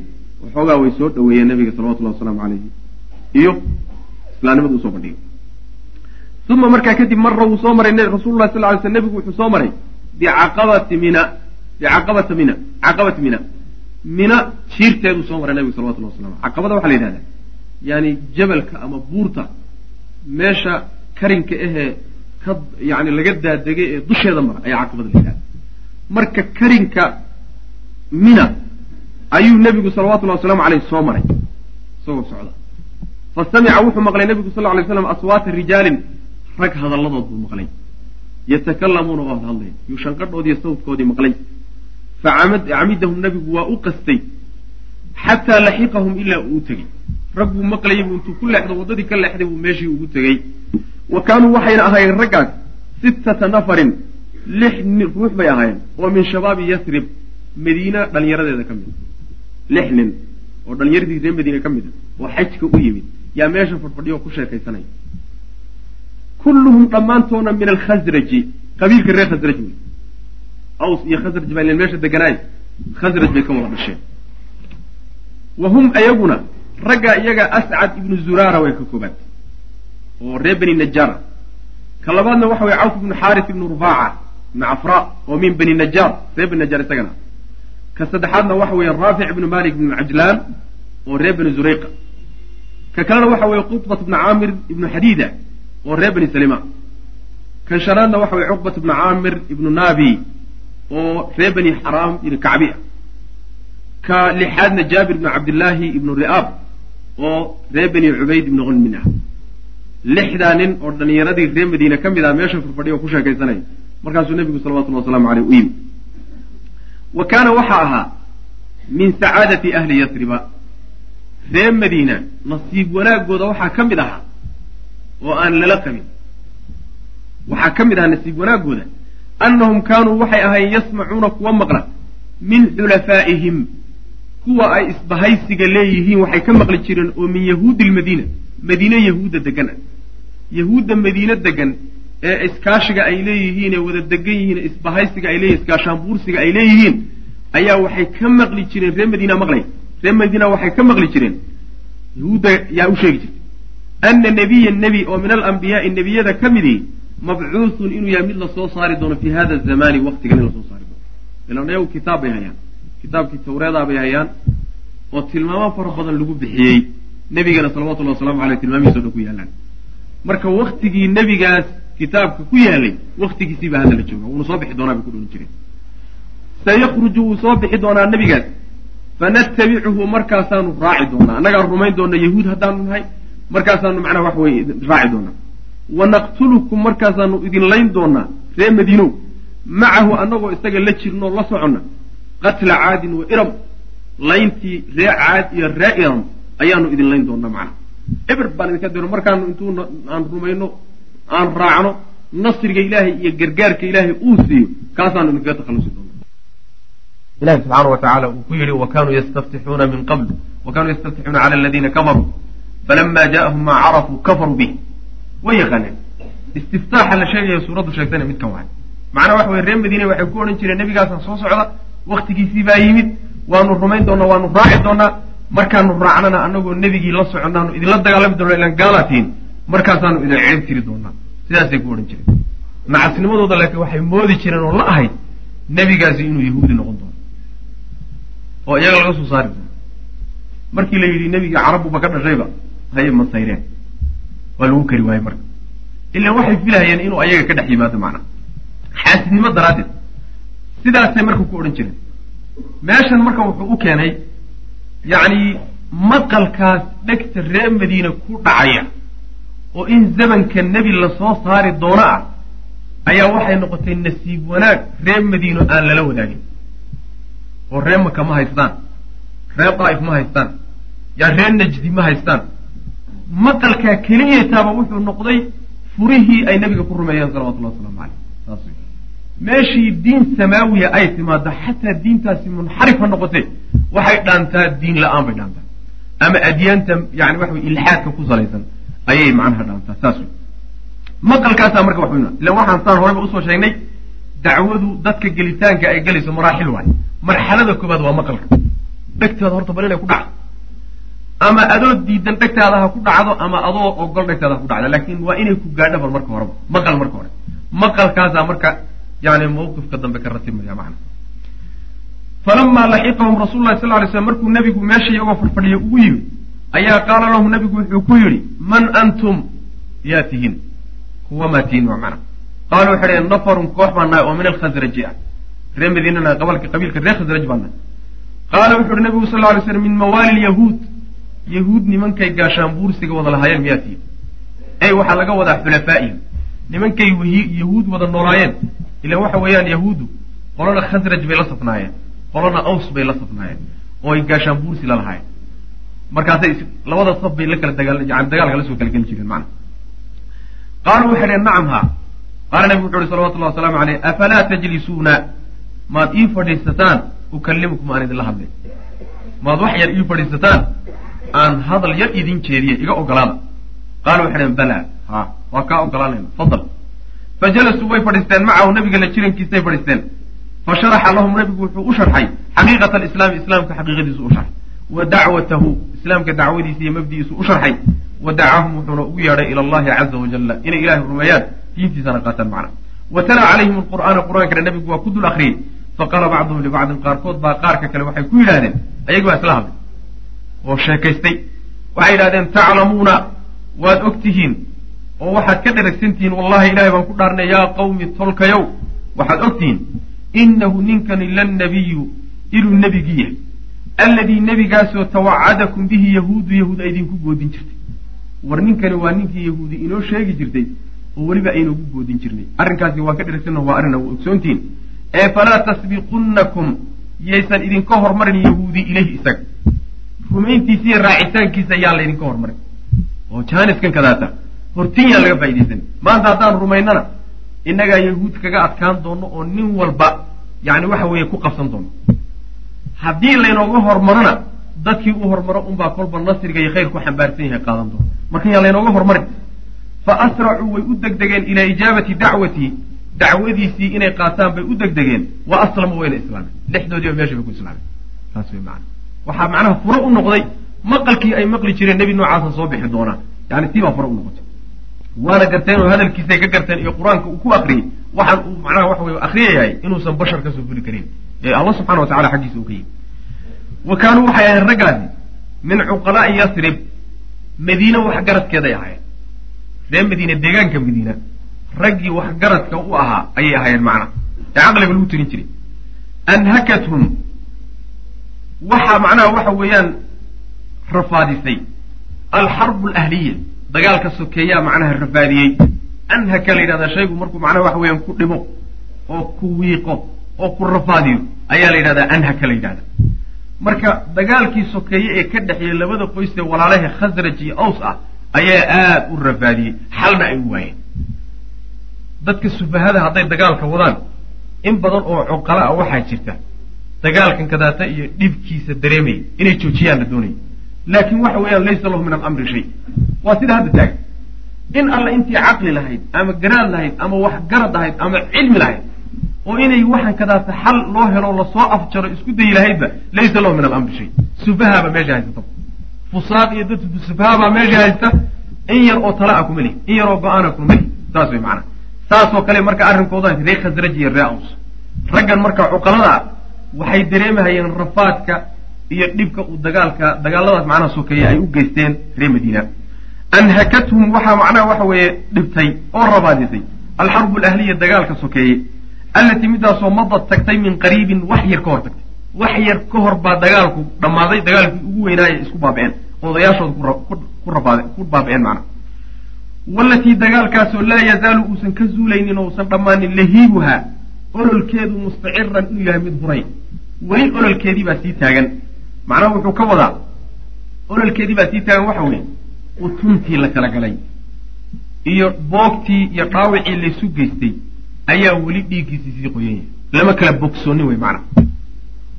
waxoogaa way soo dhaweeyeen nabiga salawatullahi wasalaamu calayhi. Iyo islaamnimada u soo bandhigay uma markaa kadib mara wuu soo maray rasuululah sal ly sl nebigu wuxuu soo maray bicaqabati mina bicaqabata mina caqabati mina. Mina jiirteeduu soo maray nabigu salawatullah waslam caqabada waxaa la yidhahdaa yani jabalka ama buurta meesha karinka ahee ka yani laga daadegay ee dusheeda mara ayaa caqabada la yidhahda marka karinka mina ayuu nebigu salawatullahi wasalaamu caleyh soo maray isagoo socda. Fa samica wuxuu maqlay nebigu sal lay slam aswaata rijaalin rag hadalladood buu maqlay. Yatakalamuuna oo hadhadlaya yuu shanqadhoodiiyo sawdkoodii maqlay. Facamidahum nabigu waa u qastay xataa laxiqahum ilaa uu tegey. Rag buu maqlayay buu intuu ku leexdo waddadii ka leexday buu meeshii ugu tegey. Wa kaanuu waxayna ahaayeen raggaas sittata nafarin lix ruux bay ahaayeen oo min shabaabi yasrib madiina dhalinyaradeeda ka mid lix nin oo dhalinyaradii reer madiine ka mid a oo xajka u yimid. Yaa meesha fadhfadhiyo ku sheekaysanaya kulluhum dhammaantoona min alkhasraji qabiilka reer khasraj wey aws iyo khasraj baa meesha deganaay. Khasraj bay ka wada dhasheen. Wa hum ayaguna raggaa iyaga ascad ibnu zuraara way ka koobaad oo reer bani najaara ka labaadna waxa weye cawf ibnu xaaris ibnu rufaaca ibnu cafra oo min bani najaar reer bani najaar isagana ka saddexaadna waxa weeye raafic ibnu malik ibnu cajlaan oo reer bani zurayqa. Ka kalena waxa weeye qutbat ibnu caamir ibnu xadiida oo reer bani salima. Kan shanaadna waxa weye cuqbat ibnu caamir ibnu naabi oo reer bani xaraam ibnu kacbi ah ka lixaadna jaabir ibnu cabdillaahi ibnu ri'aab oo reer bani cubayd ibnu qunmin ah. Lixdaa nin oo dhalinyaradii reer madiine ka mid ah meesha furfadhiya oo ku sheekaysanaya markaasuu nebigu salawatullhi waslamu aleyh u yimi wa kaana waxaa ahaa min sacaadati ahli yasriba. Reer madiina nasiib wanaagooda waxaa ka mid ahaa oo aan lala qabin. Waxaa ka mid ahaa nasiib wanaagooda annahum kaanuu waxay ahaayeen yasmacuuna kuwa maqla min xulafaa'ihim kuwa ay isbahaysiga leeyihiin waxay ka maqli jireen oo min yahuudi lmadiina madiine yahuudda degan ah yahuudda madiine degan ee iskaashiga ay leeyihiin ee wada degan yihiin isbahaysiga ay leeyihiin iskaashaanbuursiga ay leeyihiin ayaa waxay ka maqli jireen reer madiina maqlay. Reer madiina waxay ka maqli jireen. Yahuudda yaa u sheegi jirtay. Ana nebiya nebi oo min alambiyaai nebiyada ka midii mabcuuthun inuu yahay mid la soo saari doono fi hada zamani waktigan in la soo saari doono. Ilan ayagu kitaab bay hayaan. Kitaabkii tawreedaa bay hayaan oo tilmaamo fara badan lagu bixiyey. Nebigana salawatullahi wasalamu aleyh tilmaamihiiso dhan ku yaalaan. Marka waktigii nebigaas kitaabka ku yaalay waktigiisiibaa hadda la jooga wuuna soo bixi doonaa bay ku dhoolin jireen sayakruju wuu soo bixi doonaa nebigaas. Fanatabicuhu markaasaanu raaci doonaa. Annagaa rumayn doona yahuud haddaanu nahay markaasaanu macnaha wax weye raaci doonaa. Wanaqtulukum markaasaanu idin layn doonaa ree madiinow. Macahu annagoo isaga la jirnoo la soconna qatla caadin wa iram. Layntii ree caad iyo ree iram ayaanu idin layn doonaa macnaha. Eber baan idinka diro markaanu intuu aan rumayno aan raacno nasriga ilaahay iyo gargaarka ilaahay uu siiyo kaasaanu idinkaga takhallusi doona ilahi subxaana wa tacaala uu ku yidhi wakanuu yastaftixuuna min qabl wakanuu yastaftixuuna cala aladiina kafaruu falama jaءahum maa carafuu kafaruu bih way yaqaaneen. Istiftaaxa la sheegaya suuraddu sheegtana midkan waay. Macnaa waxa weye reer madiine waxay ku odhan jireen nebigaasan soo socda waktigiisii baa yimid waanu rumayn doonaa waanu raaci doonaa markaanu raacnana anagoo nebigii la soconnaanu idinla dagaalami doona ilaan gaalatiin markaasaanu idin ceeb tiri doonaa. Sidaasay ku odhan jireen. Nacasnimadooda laakiin waxay moodi jireen oo la ahayd nebigaasi inuu yahuudi noqon doono. Oo iyaga laga soo saari doono. Markii la yidhi nebigii carabuba ka dhashayba haye masayreen waa lagu kari waayey marka. Ilaan waxay filahayeen inuu ayaga ka dhex yimaado macnaa xaasidnimo daraaddeed. Sidaasay marka ku odhan jireen. Meeshan marka wuxuu u keenay yacni maqalkaas dhegta reer madiina ku dhacaya oo in zamanka nebi la soo saari doono ah ayaa waxay noqotay nasiib wanaag reer madiino aan lala wadaagin. Oo reer maka ma haystaan. Reer daa'if ma haystaan. Yaa reer najdi ma haystaan. Maqalkaa keliyataaba wuxuu noqday furihii ay nebiga ku rumeeyeen salawatullahi waslamu caleyh saas meeshii diin samaawiya ay timaado xataa diintaasi munxarif ha noqotee waxay dhaantaa diin la'aan bay dhaantaa. Ama adyaanta yani waxa ilxaadka ku salaysan ayay macnaha dhaantaa saas maqalkaasaa marka wax weyna ilan waxaan saan horeyba u soo sheegnay dacwadu dadka gelitaanka ay gelayso maraaxil waayo marxalada koobaad waa maqalka dhegtaada horta bal inay ku dhacdo. Ama adoo diidan dhegtaada ha ku dhacdo ama adoo ogol dhegtaada ha ku dhacdo. Laakin waa inay ku gaadho bal marka horeba. Maqal marka hore. Maqalkaasaa marka yani mawqifka dambe ka ratibmaya macna. Falamaa laxiqahum rasul lahi sal lay slam markuu nebigu meesha iyagoo fadhfadhiya ugu yimi ayaa qaala lahum nebigu wuxuu ku yidhi man antum? Yaa tihiin kuwa maa tihiin waa macna. Qaalu waxay dhaheen nafarun koox baan nahay oo min alkhasraji ah ree madiinana qabalka qabiilka reer khasraj baan nahay. Qaala wuxu uhi nebigu sal lay slam min mawaali lyahuud yahuud nimankay gaashaan buursiga wada lahaayeen miyaa tihiin ey waxaa laga wadaa xulafaaihim nimankay yahuud wada noolaayeen. Ilan waxa weeyaan yahuuddu qolona khasraj bay la safnaayeen. Qolona aws bay la safnaayeen. Oo ay gaashaan buursi la lahaayeen markaasay labada saf bay la kala dagaal dagaalka la soo kala geli jireen macna. Qaaluu waxay dhaheen nacam ha qaala nabigu wuxu uhi salawatullahi wasalaamu aleyh afalaa tajlisuuna? Maad ii fadhiisataan? Ukalimukum aan idinla hadlay maad wax yar ii fadhiisataan? Aan hadal yar idin jeediye iga ogolaada. Qaala waxay dhaheen bala ha waa kaa ogolaanayna fadal. Fa jalasuu way fadhiisteen macahu nabiga la jirankiisay fadhiisteen. Fa sharaxa lahum nabigu wuxuu u sharxay xaqiiqata alislaami islaamka xaqiiqadiisu u sharxay wa dacwatahu islaamka dacwadiisa iyo mabdigiisu u sharxay wa dacahum wuxuuna ugu yeedhay ila allahi caza wajalla inay ilahay rumeeyaan diintiisana qaataan macna. Wa talaa calayhim alqur'aana qur'aankana nabigu waa ku dul akriyey faqaala bacduhum libacdin qaarkood baa qaarka kale waxay ku yidhahdeen ayagi baa isla hadlay oo sheekaystay waxay yidhahdeen taclamuuna waad og tihiin oo waxaad ka dheragsantihiin wallahi ilahay baan ku dhaarnay yaa qawmi tolkayow waxaad og tihiin inahu ninkani lannabiyu inuu nebigii yahay alladii nebigaasoo tawacadakum bihi yahuudu yahuud ay idinku goodin jirtay. War ninkani waa ninkii yahuudi inoo sheegi jirtay oo weliba aynoogu goodin jirnay. Arrinkaasi waa ka dheragsanno waa arrin waa ogsoontihiin ee falaa tasbiqunnakum yaysan idinka hormarin yahuudi ilayhi isaga. Rumayntiisa iyo raacitaankiisa yaa laydinka hormarin. Oo jaaniskan kadaata hortin yaan laga faa'idaysan maanta haddaan rumaynana innagaa yahuud kaga adkaan doono oo nin walba yani waxa weeye ku qabsan doono haddii laynooga hormarona dadkii u hormaro unbaa kolba nasriga iyo khayr ku xambaarsan yahay qaadan doono marka yaan laynooga hormarin fa asracuu way u degdegeen ilaa ijaabati dacwatii dacwadiisii inay qaataan bay u degdegeen. Wa aslamuu wayna islaameen. Lixdoodiiba meesha bay ku islaameen. Saas way macana waxaa macnaha furo u noqday maqalkii ay maqli jireen nebi noocaasa soo bixi doonaa yani tii baa furo u noqotay. Waana garteen oo hadalkiisay ka garteen iyo qur'aanka uu ku akriyey waxaan uu macnaha waxa weye akriyayahay inuusan bashar ka soo fuli karin ee allah subxana wa tacala xaggiisa uu ka yimi wa kaanuu waxay ahayn raggaasi min cuqalaa'i yasrib madiine waxgaradkeeday ahaayeen. Ree madiine deegaanka madiina raggii waxgaradka u ahaa ayay ahaayeen macna. Ee caqliga lagu tirin jiray. Anhakathum waxaa macnaha waxa weeyaan rafaadisay. Alxarbu alahliya dagaalka sokeeyaa macnaha rafaadiyey. Anhaka la yidhahdaa shaygu markuu macnaha waxa weeyaan ku dhibo oo ku wiiqo oo ku rafaadiyo. Ayaa la yidhahdaa anhaka la yidhahda. Marka dagaalkii sokeeye ee ka dhexeeyey labada qoys ee walaalaha khasraj iyo aws ah ayaa aad u rafaadiyey. Xalna ay u waayeen. Dadka sufahada hadday dagaalka wadaan in badan oo cuqala a waxaa jirta. Dagaalkan kadaata iyo dhibkiisa dareemaya inay joojiyaan la doonaya laakin waxa weeyaan laysa lahu min alamri shay. Waa sida hadda taagan. In alla intii caqli lahayd ama garaad lahayd ama wax garad lahayd ama cilmi lahayd oo inay waxaan kadaata xal loo helo la soo afjaro isku dayi lahaydba laysa lahu min alamri shay. Sufahaaba meesha haysata fusaad iyo dad sufahabaa meesha haysta in yar oo tala a kuma lihi in yar oo go'aana kuma lihi saas way macanaha saasoo kale marka arrinkooda ree khasraj iyo ree aws raggan marka cuqalada ah waxay dareemahayeen rafaadka iyo dhibka uu dagaalka dagaaladaas macnaha sokeeye ay u geysteen ree madiina. Anhakathum waxaa macnaha waxa weeye dhibtay oo rabaadisay. Alxarbu alahliya dagaalka sokeeye allatii midaasoo madad tagtay min qariibin wax yar ka hor tagtay. Wax yar ka hor baa dagaalku dhammaaday dagaalkii ugu weynaaye isku baaba'een odayaashooda ku baaba'een macnaha walatii dagaalkaasoo laa yazaalu uusan ka zuulaynin oo uusan dhammaanin lahiibuhaa ololkeedu mustaciran inuu yahay mid huray. Weli ololkeedii baa sii taagan. Macnaha wuxuu ka wadaa ololkeedii baa sii taagan waxa weeye utuntii la kala galay iyo boogtii iyo dhaawicii laysu geystay ayaa weli dhiiggiisii sii qoyan yahay lama kala bogsoonin wey macnaha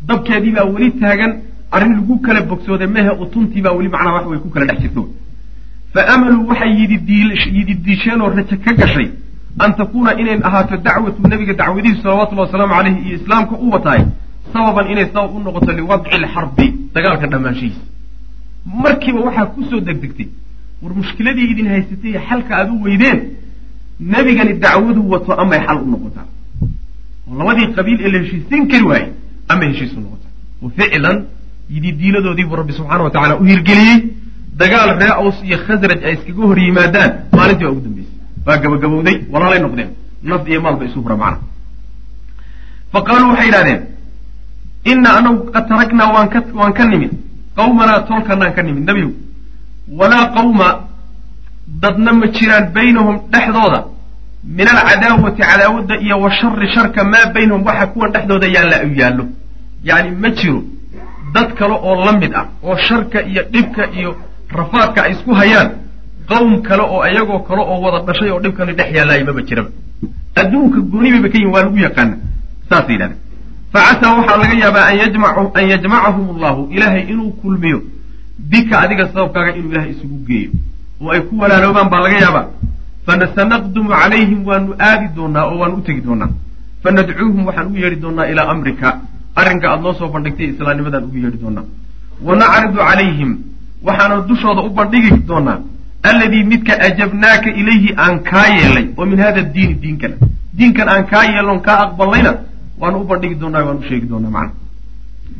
dabkeedii baa weli taagan arrin lagu kala bogsooday mehe utuntii baa weli macnaha waxa wey ku kala dhex jirto. Fa amaluu waxay yididiisheen oo raje ka gashay an takuuna inay ahaato dacwatu nebiga dacwadihisu salawatullhi wasalaamu caleyhi iyo islaamka u watahay sababan inay sabab u noqoto liwadci lxarbi dagaalka dhammaanshihiisa markiiba waxaa ku soo degdegtay war mushkiladii idin haysatay xalka aad u weydeen nebigani dacwadu wato amay xal u noqotaa oo labadii qabiil ee la heshiisiin kari waayey amay heshiis u noqotaa wa ficlan yididiiladoodiibuu rabbi subxaana wa tacala u hirgeliyey dagaal ree aws iyo khasraj ay iskaga hor yimaadaan maalintii baa ugu dambeysay. Waa gabagabowday walaalay noqdeen. Naf iyo maalba isu hura macna. Fa qaaluu waxay yidhahdeen inna anagu qad taraknaa waan ka nimid. Qawmanaa tolkanaan ka nimid nebigu walaa qawma dadna ma jiraan baynahum dhexdooda. Min alcadaawati cadaawadda iyo wa shari sharka maa baynahum waxa kuwan dhexdooda yaalla u yaallo. Yacni ma jiro dad kale oo la mid ah oo sharka iyo dhibka iyo rafaadka ay isku hayaan qowm kale oo iyagoo kale oo wada dhashay oo dhibkani dhex yaallaayo maba jiraba. Adduunka gooni bayba ka yihiin waa lagu yaqaana. Saasay yidhahdeen facasaa waxaa laga yaabaa an yajmacahum allahu ilaahay inuu kulmiyo bika adiga sababkaaga inuu ilahay isugu geeyo oo ay ku walaaloobaan baa laga yaabaa. Fanasanaqdumu calayhim waanu aadi doonaa oo waanu u tegi doonaa fanadcuuhum waxaan ugu yeedhi doonaa ilaa amrika. Arrinka aada noo soo bandhigtay islaamnimadaan ugu yeedhi doonaa wa nacridu calayhim waxaana dushooda u bandhigi doonaa alladii midka ajabnaaka ilayhi aan kaa yeelay oo min hada diini diinkan diinkan aan kaa yeelon kaa aqballayna waanu u bandhigi doonaa waanu u sheegi doonaa macana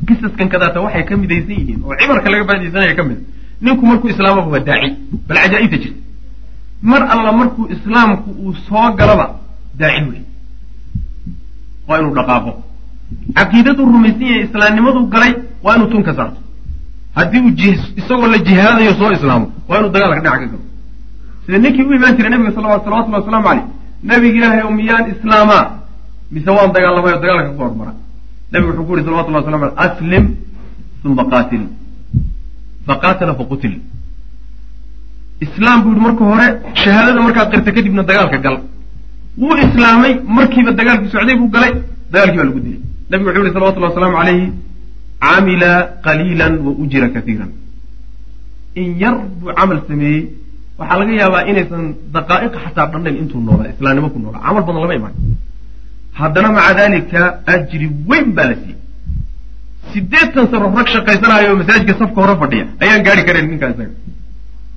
qisaskan kadaata waxay ka midaysan yihiin oo cibarka laga faa'idaysanaya ka mid ninku markuu islaamaba waa daaci bal cajaa'ibta jirta mar alla markuu islaamku uu soo galaba daaci wey waa inuu dhaqaaqo. Caqiidadu rumaysan yahay islaamnimadu galay waa inuu tun ka saarto. Haddii uu isagoo la jihaadayo soo islaamo waa inuu dagaalka dhinac ka galo. Sida ninkii u imaan jiray nabiga salawatullahi wasalaamu caleyh ilaahay o miyaan islaamaa? Mise waan dagaalamay oo dagaalka ka hormara? Nabigu wuxuu ku yuri salawatullahi waslamu aley aslim uma qaatil faqaatala faqutil islaam buu yihi marka hore shahaadada markaad qirta kadibna dagaalka gal. Wuu islaamay markiiba dagaalkii socday buu galay dagaalkii baa lagu dilay. Nabigu wuxuu yihi salawatullahi wasalaamu calayhi camila qaliilan wa ujira kaiiran in yar buu camal sameeyey waxaa laga yaabaa inaysan daqaa'iq xataa dhannayn intuu noolaa islaamnimo ku noolaa. Camal badan lama imaan haddana maca dalika ajri weyn baa la siiyey sideetan sano rag shaqaysanayo oo masaajidka safka hore fadhiya. Ayaan gaari karayn ninkaa isaga.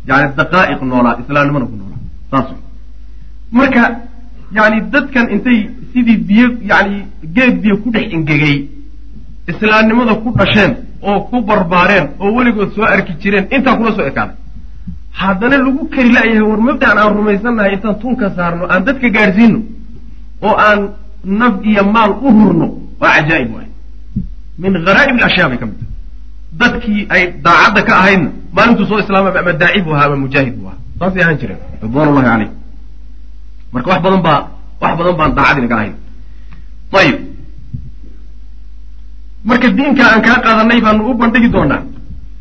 Yani daqaa'iq noolaa islaamnimona ku noolaa saas marka yani dadkan intay sidii biyo yani geed biyo ku dhex ingegay islaamnimada ku dhasheen oo ku barbaareen oo weligood soo arki jireen intaa kula soo ekaaday haddana lagu kari la'yahay war mabdaan aan rumaysannahay intaan tunka saarno aan dadka gaadhsiino oo aan naf iyo maal u hurno waa cajaa'ib waay min haraa'ib alashyaa bay ka mid tahay dadkii ay daacadda ka ahaydna maalintuu soo islaamay ama daaci buu ahaa ama mujaahid buu ahaa saasay ahaan jireen ridwan ullahi caleyh marka wax badan baa wax badan baan daacadii naga ahayn ayib marka diinka aan kaa qaadanay baanu u bandhigi doonaa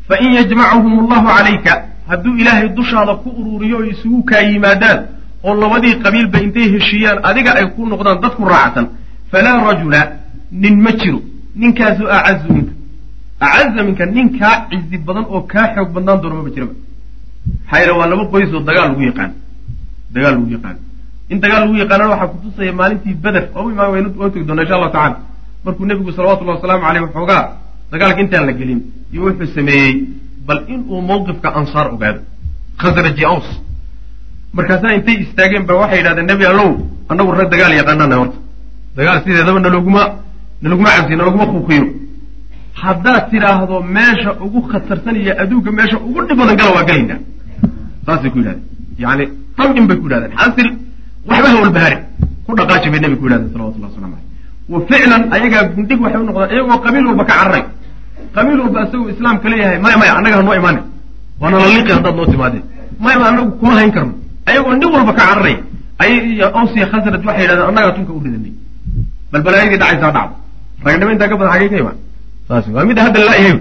fa in yajmachum allahu calayka hadduu ilaahay dushaada ku ururiyo o isugu kaa yimaadaan oo labadii qabiilba intay heshiiyaan adiga ay ku noqdaan dadku raacsan falaa rajula nin ma jiro ninkaasu acazu minka acaza minka nin kaa cizi badan oo kaa xoog badnaan doona maba jiraba. Maxaa waa laba qoys oo dagaal lagu yaqaan. Dagaal lagu yaqaan. In dagaal lagu yaqaanana waxaa kutusaya maalintii beder oo imaan waynu oo tegi doona insha allahu tacala markuu nebigu salawatullahi wasalaamu caleyh waxoogaa dagaalka intaan la gelin iyo wuxuu sameeyey bal inuu mawqifka ansaar ogaado. Khasraji aws. Markaasaa intay istaageen ba waxay yidhahdeen nebi allow annagu rag dagaal yaqaanana horta. Dagaal sideedaba naloguma naloguma cabsiyo naloguma kuuqiyo haddaad tidhaahdo meesha ugu khatarsan iyo adduunka meesha ugu dhib badan gala waa gelaynaa. Saasay ku yidhahdeen. Yani dam bay ku yidhahdeen. Xaasil waxba ha walbahari ku dhaqaaji bay nebiga ku yidhahdeen salawatullah waslamu aleyh wa ficlan ayagaa gundhig waxay u noqdaan iyagoo qabiil walba ka cararay qabiil walba isagoo islaamka leeyahay maya maya annaga hanoo imaane. Waana la liqi haddaad noo timaadeen. Maya ma anagu kuma hayn karno. Ayagoo nin walba ka cararay ayay iyo awsiya khasraj waxay yidhahdeen annagaa tunka u ridanay. Bal balaayadii dhacaysaa dhacdo ragnimo intaa ka badan xagee ka imaan saas waa midda hadda la yahay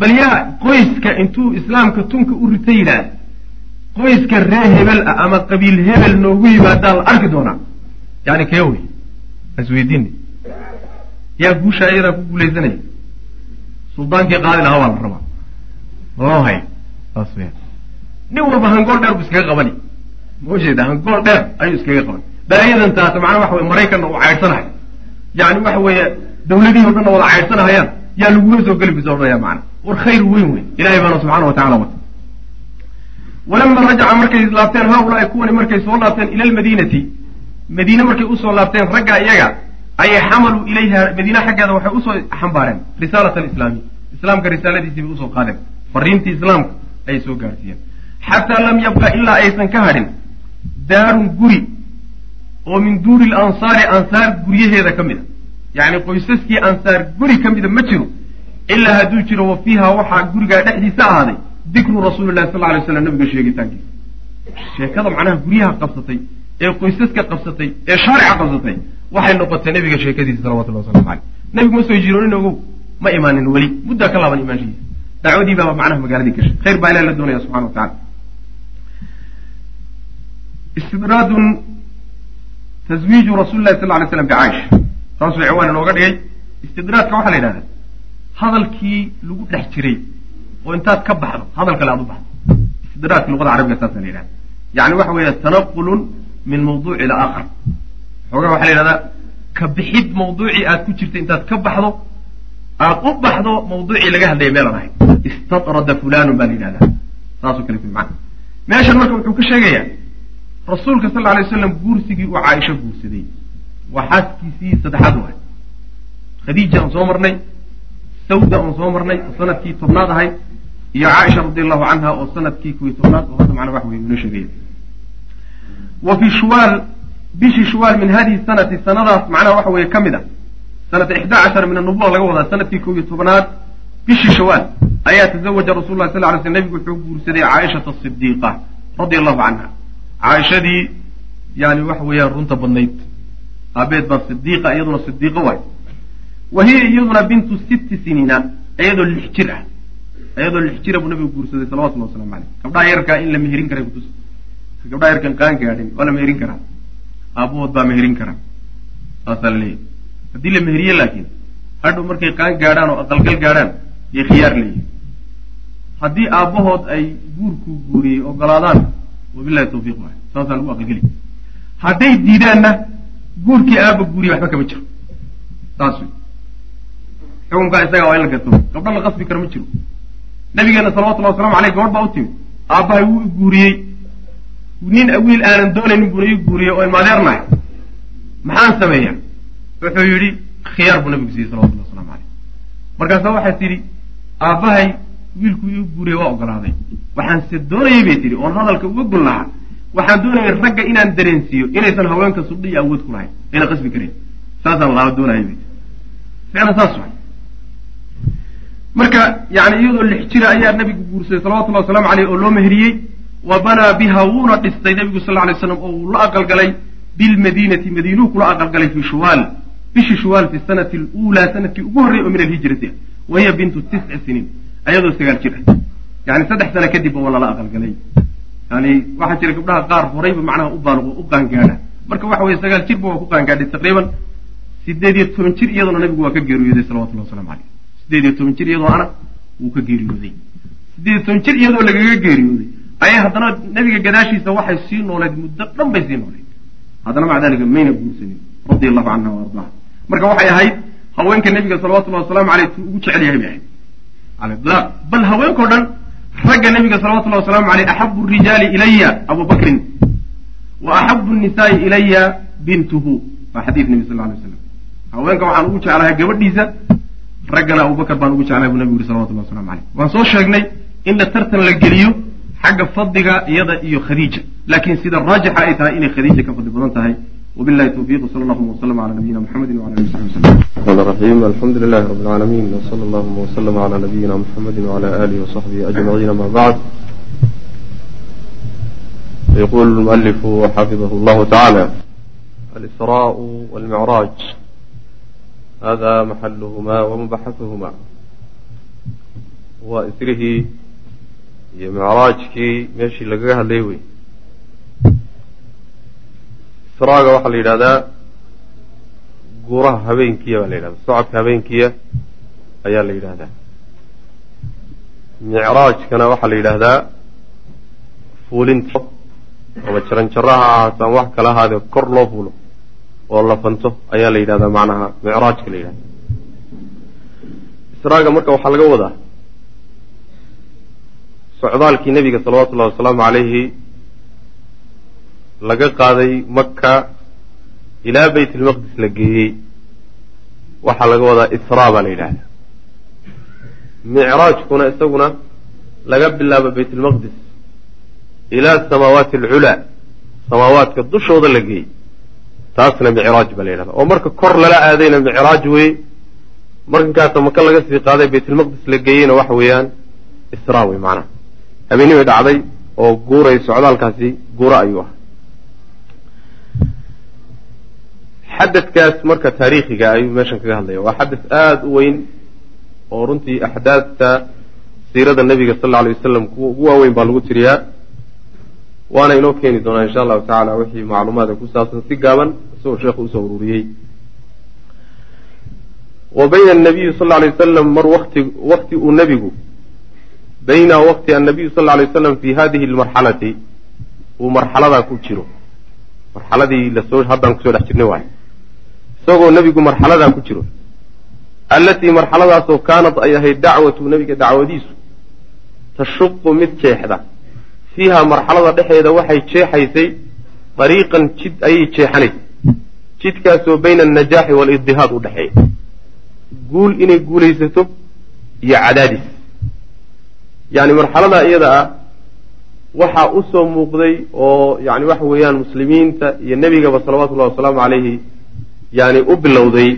bal yaa qoyska intuu islaamka tunka u rita yidhaah qoyska ree hebel ah ama qabiil hebel noogu yimaadaa la arki doonaa yani kee wey isweydiina yaa guusha ayadaa ku guulaysanaya suldaankii qaadi lahaa waa la rabaa loo hay saas weya nin walba hangool dheer bu iskaga qabani majeeda hangool dheer ayuu iskaga qaban balaayadan taata macnaa waxa wey maraykanna uu caydsanahay yani waxa weeye dawladihii o dhanna wada caydsanahayaan yaa lagula soo geli bisa odhanaya macana war khayr weyn wey ilahay baana subxana wa tacala wata. Walama rajaca markay laabteen haaulaai kuwani markay soo laabteen ila lmadiinati madiine markay u soo laabteen ragga iyaga ayay xamaluu ilayha madiine xaggeeda waxay u soo xambaareen risaalat alislaami. Islaamka risaaladiisii bay u soo qaadeen. Fariintii islaamka ayay soo gaarsiiyeen. Xataa lam yabqa ilaa aysan ka hadhin daarun guri oo min duuri lansaari ansaar guryaheeda ka mid a yacni qoysaskii ansaar guri ka mida ma jiro ilaa hadduu jiro wa fiiha waxaa gurigaa dhexdiisa ahaaday dikru rasuuli lahi sal lay slam nabiga sheegitaankiisa sheekada macnaha guryaha qabsatay ee qoysaska qabsatay ee shaarica qabsatay waxay noqotay nabiga sheekadiisa salawatullah waslamu caleyh nabigu ma soo jiroonin ogow ma imaanin weli muddaa ka laaban imaanshihiisa dacwadii baaba macnaha magaaladii gashay khayr baa ilahi la doonaya subxana wa tacala istidraadun taswiiju rasuli lahi sal lay slam bicaaisha saasuu ciwaan inooga dhigay istidraadka waxaa la yidhahdaa hadalkii lagu dhex jiray oo intaad ka baxdo hadal kale aad u baxdo. Istidraadka luqada carabiga saasa la yidhahda yani waxa weeye tanaqulun min mawduuci ila aakhar xoogaa waxaa la yidhahdaa ka bixid mawduucii aad ku jirtay intaad ka baxdo aad u baxdo mawduucii laga hadlaya meelaan ahay istadrada fulanun baa la yidhahdaa. Saasoo kale kuli macana meeshan marka wuxuu ka sheegayaa rasuulka sal lla alay waslam guursigii uu caaisho guursaday waa xaaskiisii saddexaad waay. Khadiija aan soo marnay sawda oon soo marnay oo sannadkii tobnaad ahayd iyo caaisha radi allahu canha oo sannadkii kuwii tobnaad oo hadda macna wax wey inoo sheegaya. Wa fi shuwaal bishii shuwaal min hadihi sanati sanadaas macnaha waxa weeye ka mid a sanata ixda cashar min anubuwa laga wadaa sannadkii kow iyo tobnaad bishii shawaal ayaa tazawaja rasul lah sal ly sl nebigu wuxuu guursaday caaishata sidiiqa radia allahu canha. Caaishadii yani waxa weeyaan runta badnayd aabeed baa sidiiqa iyaduna sidiiqo waay. Wa hiya iyaduna bintu sitti siniina iyadoo lix jir ah. Iyadoo lix jira buu nabigu guursaday salawatullah waslamu caleyh gabdhaha yarkaa in la meherin karay kutus gabdhaha yarkan qaan gaadhin waa la meherin karaa. Aabahood baa meherin karaa. Saasaa la leeyahy haddii la meheriye laakiin hadhow markay qaan gaadhaan oo aqalgal gaadhaan yay khiyaar leeyihiin haddii aabbahood ay guurkuu guuriyey ogolaadaan wabilahi tawfiiq waay. Saasaa lagu aqalgeli hadday diidaanna guurkii aaba guuriya waxba kama jiro. Saas wey xukunkaa isaga waa in la gato. Gabdho la qasbi karo ma jiro. Nabigeena salawatullahi waslamu aleyh gabadh baa u timid. Aabbahay wuu i guuriyey. Nin wiil aanan doonaynin buuna ii guuriyey oo ilmaadeernahay maxaan sameeyaa? Wuxuu yidhi khiyaar buu nabigu siiyey salawatullah waslamu aleyh markaasaa waxay tidhi aabbahay wiilku ii guuriyey waa ogolaaday waxaan se doonayay bay tidhi oon hadalka uga gun lahaa waxaan doonayay ragga inaan dareensiiyo inaysan haweenka sudhi iyo awood ku lahayn. Ayna qasbi karayn saasaan bay tii ficlan saas waay marka yani iyadoo lix jira ayaa nabigu guursaday salawatullahi wasalaamu caleyh oo loo meheriyey wa banaa biha wuuna dhistay nabigu sal lay slam oo uu la aqalgalay bilmadiinati madiinuu kula aqalgalay fi shuwaal bishii shuwaal fi sanati luulaa sannadkii ugu horreyay oo min alhijrati ah wahiya bintu tisci siniin ayadoo sagaal jir. Ah yani saddex sano kadibba waa lala aqalgalay yani waxaa jira gabdhaha qaar horayba macnaha u qaangaadha marka waxa weye sagaal jirba waa ku qaangaadhay taqriiban sideed iyo toban jir iyadoona nabigu waa ka geeriyooday salawatullah waslamu caleyh sideed iyo toban jir iyadoo ana wuu ka geeriyooday. Sideed toban jir iyadoo lagaga geeriyooday. Ayay haddana nabiga gadaashiisa waxay sii nooleed muddo dhan bay sii nooleed. Haddana maca dalika mayna guursanin. Radia allahu canha wa marka waxay ahayd haweenka nebiga salawatullahi wasalaamu aleyh tuu ugu jecel yahay bay ahayd. Bal haweenkao dhan ragga nebiga salawatullahi wasalaamu aleyh axabu rijaali ilaya abu bakrin wa axabu nisaai ilaya bintuhu. Waa xadiid nebi sal lay slam haweenka waxaan ugu jeclahay gabadhiisa raggana abubakar baan ugu jeclahay buu nabigu yuri salawatullah waslamu aleyh waan soo sheegnay in la tartan la geliyo xagga fadliga iyada iyo khadiija laakiin sida raajixa ay tahay inay khadiija ka fadli badan tahay wbilahi towfiiq sal allahuma wslm ala nabiyina mxamedi wala ali saxbi wslm raxiim alxamdu lilahi rabi اlcaalamiin wsala allahuma wslm ala nabiyina mxamedi wala alihi wasaxbihi ajmaciin ama bacd yqul mualifu xafidh llahu tacaala alisraa walmicraaj hada maxaluhmaa wamubaxahumaa waa isrihii iyo micraajkii meeshii lagaga hadlay wey israaga waxaa la yidhahdaa guuraha habeenkiya baa la yidhahda socodka habeenkiya ayaa la yidhahdaa. Micraajkana waxaa la yidhaahdaa fuulinta ama jaran jaraha ahaata ama wax kala ahaadee kor loo fuulo oo la fanto ayaa la yidhahdaa macnaha micraajka la yidhahda israaga marka waxaa laga wadaa socdaalkii nebiga salawatullahi wasalaamu calayhi laga qaaday maka ilaa bayt ilmaqdis la geeyey. Waxaa laga wadaa israa baa la yidhahdaa micraajkuna isaguna laga bilaabo bayt ilmaqdis ilaa samaawaati alculaa samaawaadka dushooda la geeyey. Taasna micraaj baa la yidhahda oo marka kor lala aadayna micraaj weeye markankaasa maka laga sii qaaday bayt ilmaqdis la geeyeyna waxa weeyaan israa wey macnaha. Habeenimay dhacday oo guuray socdaalkaasi guuro ayuu ah xadadkaas marka taariikhiga ayuu meeshan kaga hadlaya waa xadad aada u weyn oo runtii axdaadta siirada nebiga sal alla alay wasalam ugu waaweyn baa lagu tiriyaa. Waana inoo keeni doonaa insha allahu tacala wixii macluumaadka ku saabsan si gaaban isagoo sheekhu u soo ururiyey. Wa bayna anabiyi sal alay wasalam mar wati wakti uu nebigu bayna waqti annabiyu sal alay waslam fi hadihi lmarxalati uu marxaladaa ku jiro. Marxaladii la soo haddaan ku soo dhex jirnay waay isagoo nebigu marxaladaa ku jiro. Allatii marxaladaasoo kaanad ay ahayd dacwatu nebiga dacwadiisu tashuqu mid jeexda. Fiiha marxalada dhexeeda waxay jeexaysay dariiqan jid ayay jeexanaysay jidkaasoo bayna annajaaxi waalidihaad u dhexeeya guul inay guulaysato iyo cadaadis. Yani marxaladaa iyada ah waxaa u soo muuqday oo yani waxa weeyaan muslimiinta iyo nebigaba salawatullahi wasalaamu calayhi yani u bilowday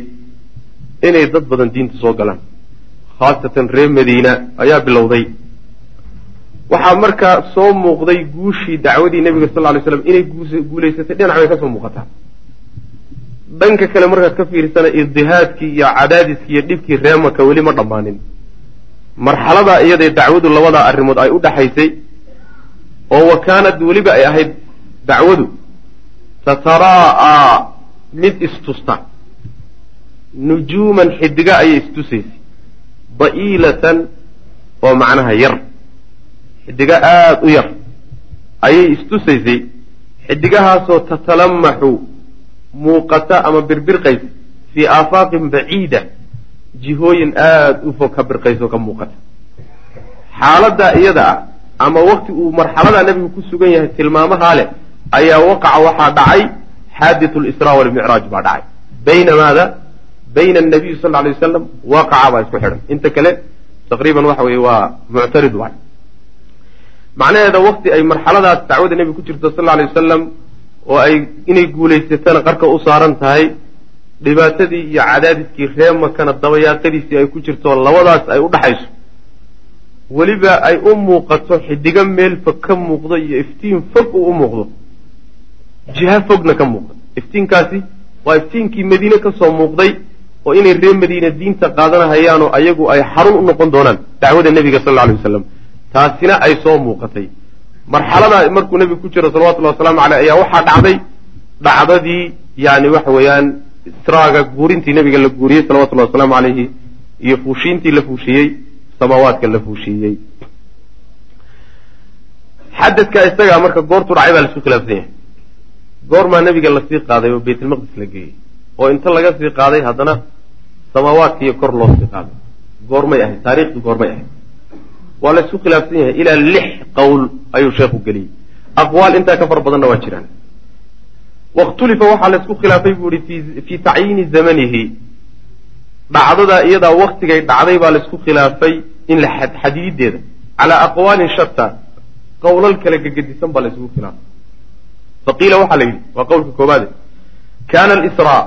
inay dad badan diinta soo galaan. Khaasatan reer madiina ayaa bilowday. Waxaa markaa soo muuqday guushii dacwadii nebiga sal ly slam inay guulaysatay. Dhinac bay ka soo muuqataa. Dhanka kale markaad ka fiirsana irdihaadkii iyo cadaadiskii iyo dhibkii reemaka weli ma dhammaanin. Marxaladaa iyadee dacwadu labadaa arrimood ay u dhaxaysay oo wa kaanad weliba ay ahayd dacwadu tataraa'a mid istusta. Nujuuman xidiga ayay istusaysay da'iilatan oo macnaha yar. Xidigo aada u yar. Ayay istusaysay xidigahaasoo tatalamaxu muuqata ama birbirqaysa fii aafaaqin baciida. Jihooyin aada u fog ka birqayso ka muuqata. Xaaladaa iyada ah ama wakti uu marxaladaa nebigu ku sugan yahay tilmaamahaa leh ayaa waqaca waxaa dhacay xaadithu lisraa walmicraaj baa dhacay. Bayna maada bayna anabiyi sal alay wasalam waqaca baa isku xidhan. Inta kale taqriiban waxa weye waa muctarid waay. Macnaheeda wakti ay marxaladaas dacwada nebiga ku jirto sal alay wasalam oo ay inay guulaysatana qarka u saaran tahay dhibaatadii iyo cadaadiskii ree makana dabayaaqadiisii ay ku jirto labadaas ay u dhaxayso. Weliba ay u muuqato xidigo meel fog ka muuqdo iyo iftiin fog uu u muuqdo jiha fogna ka muuqda. Iftiinkaasi waa iftiinkii madiine ka soo muuqday oo inay reer madiine diinta qaadanahayaanoo ayagu ay xarun u noqon doonaan dacwada nebiga sal alla alay wasalam taasina ay soo muuqatay. Marxalada markuu nebigu ku jiro salawatullahi wasalaamu caleyh ayaa waxaa dhacday. Dhacdadii yani waxa weeyaan israaga guurintii nebiga la guuriyey salawatullahi wasalaamu caleyhi iyo fuushiintii la fuushiyey samaawaadka la fuushiiyey. Xadadka isagaa marka goortuu dhacay baa laisu khilaafsan yahay goormaa nebiga la sii qaaday oo baytulmaqdis la geeyey. oo inta laga sii qaaday haddana samaawaadkiiyo kor loo sii qaaday. goormay ahayd taariikhdu goormay ahayd. waa laysku khilaafsan yahay ilaa lix qowl ayuu sheekhu geliyey. aqwaal intaa ka fara badanna waa jiraan. wakhtulifa waxaa laysku khilaafay buu ihi fii tacyiini zamanihi. dhacdadaa iyadaa waktigay dhacday baa laysku khilaafay in la xadiideeda calaa aqwaalin shatta qowlal kala gegedisan baa laysugu khilaafay faqiila waxaa la yidhi waa qowlka koobaade kaana alisraa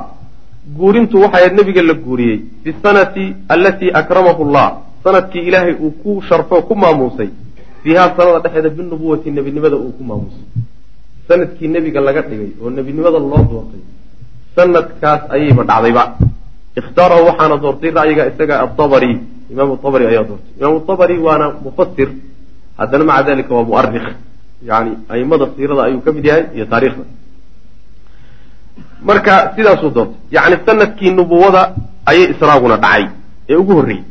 guurintu waxay nebiga la guuriyey fi sanati alatii akramahu llah sannadkii ilaahay uu ku sharfo ku maamuusay. Fiihaa sanada dhexeeda binubuwati nebinimada uu ku maamuusay. Sanadkii nebiga laga dhigay oo nebinimada loo doortay sanadkaas ayayba dhacdayba. Ikhtaarahu waxaana doortay ra'yiga isaga aabari imaamu abari ayaa doortay. Imaamu abari waana mufasir haddana maca dalika waa muarikh yani aimada siirada ayuu ka mid yahay iyo taariikhda. Marka sidaasuu doortay yani sannadkii nubuwada ayay israaguna dhacay ee ugu horreeyey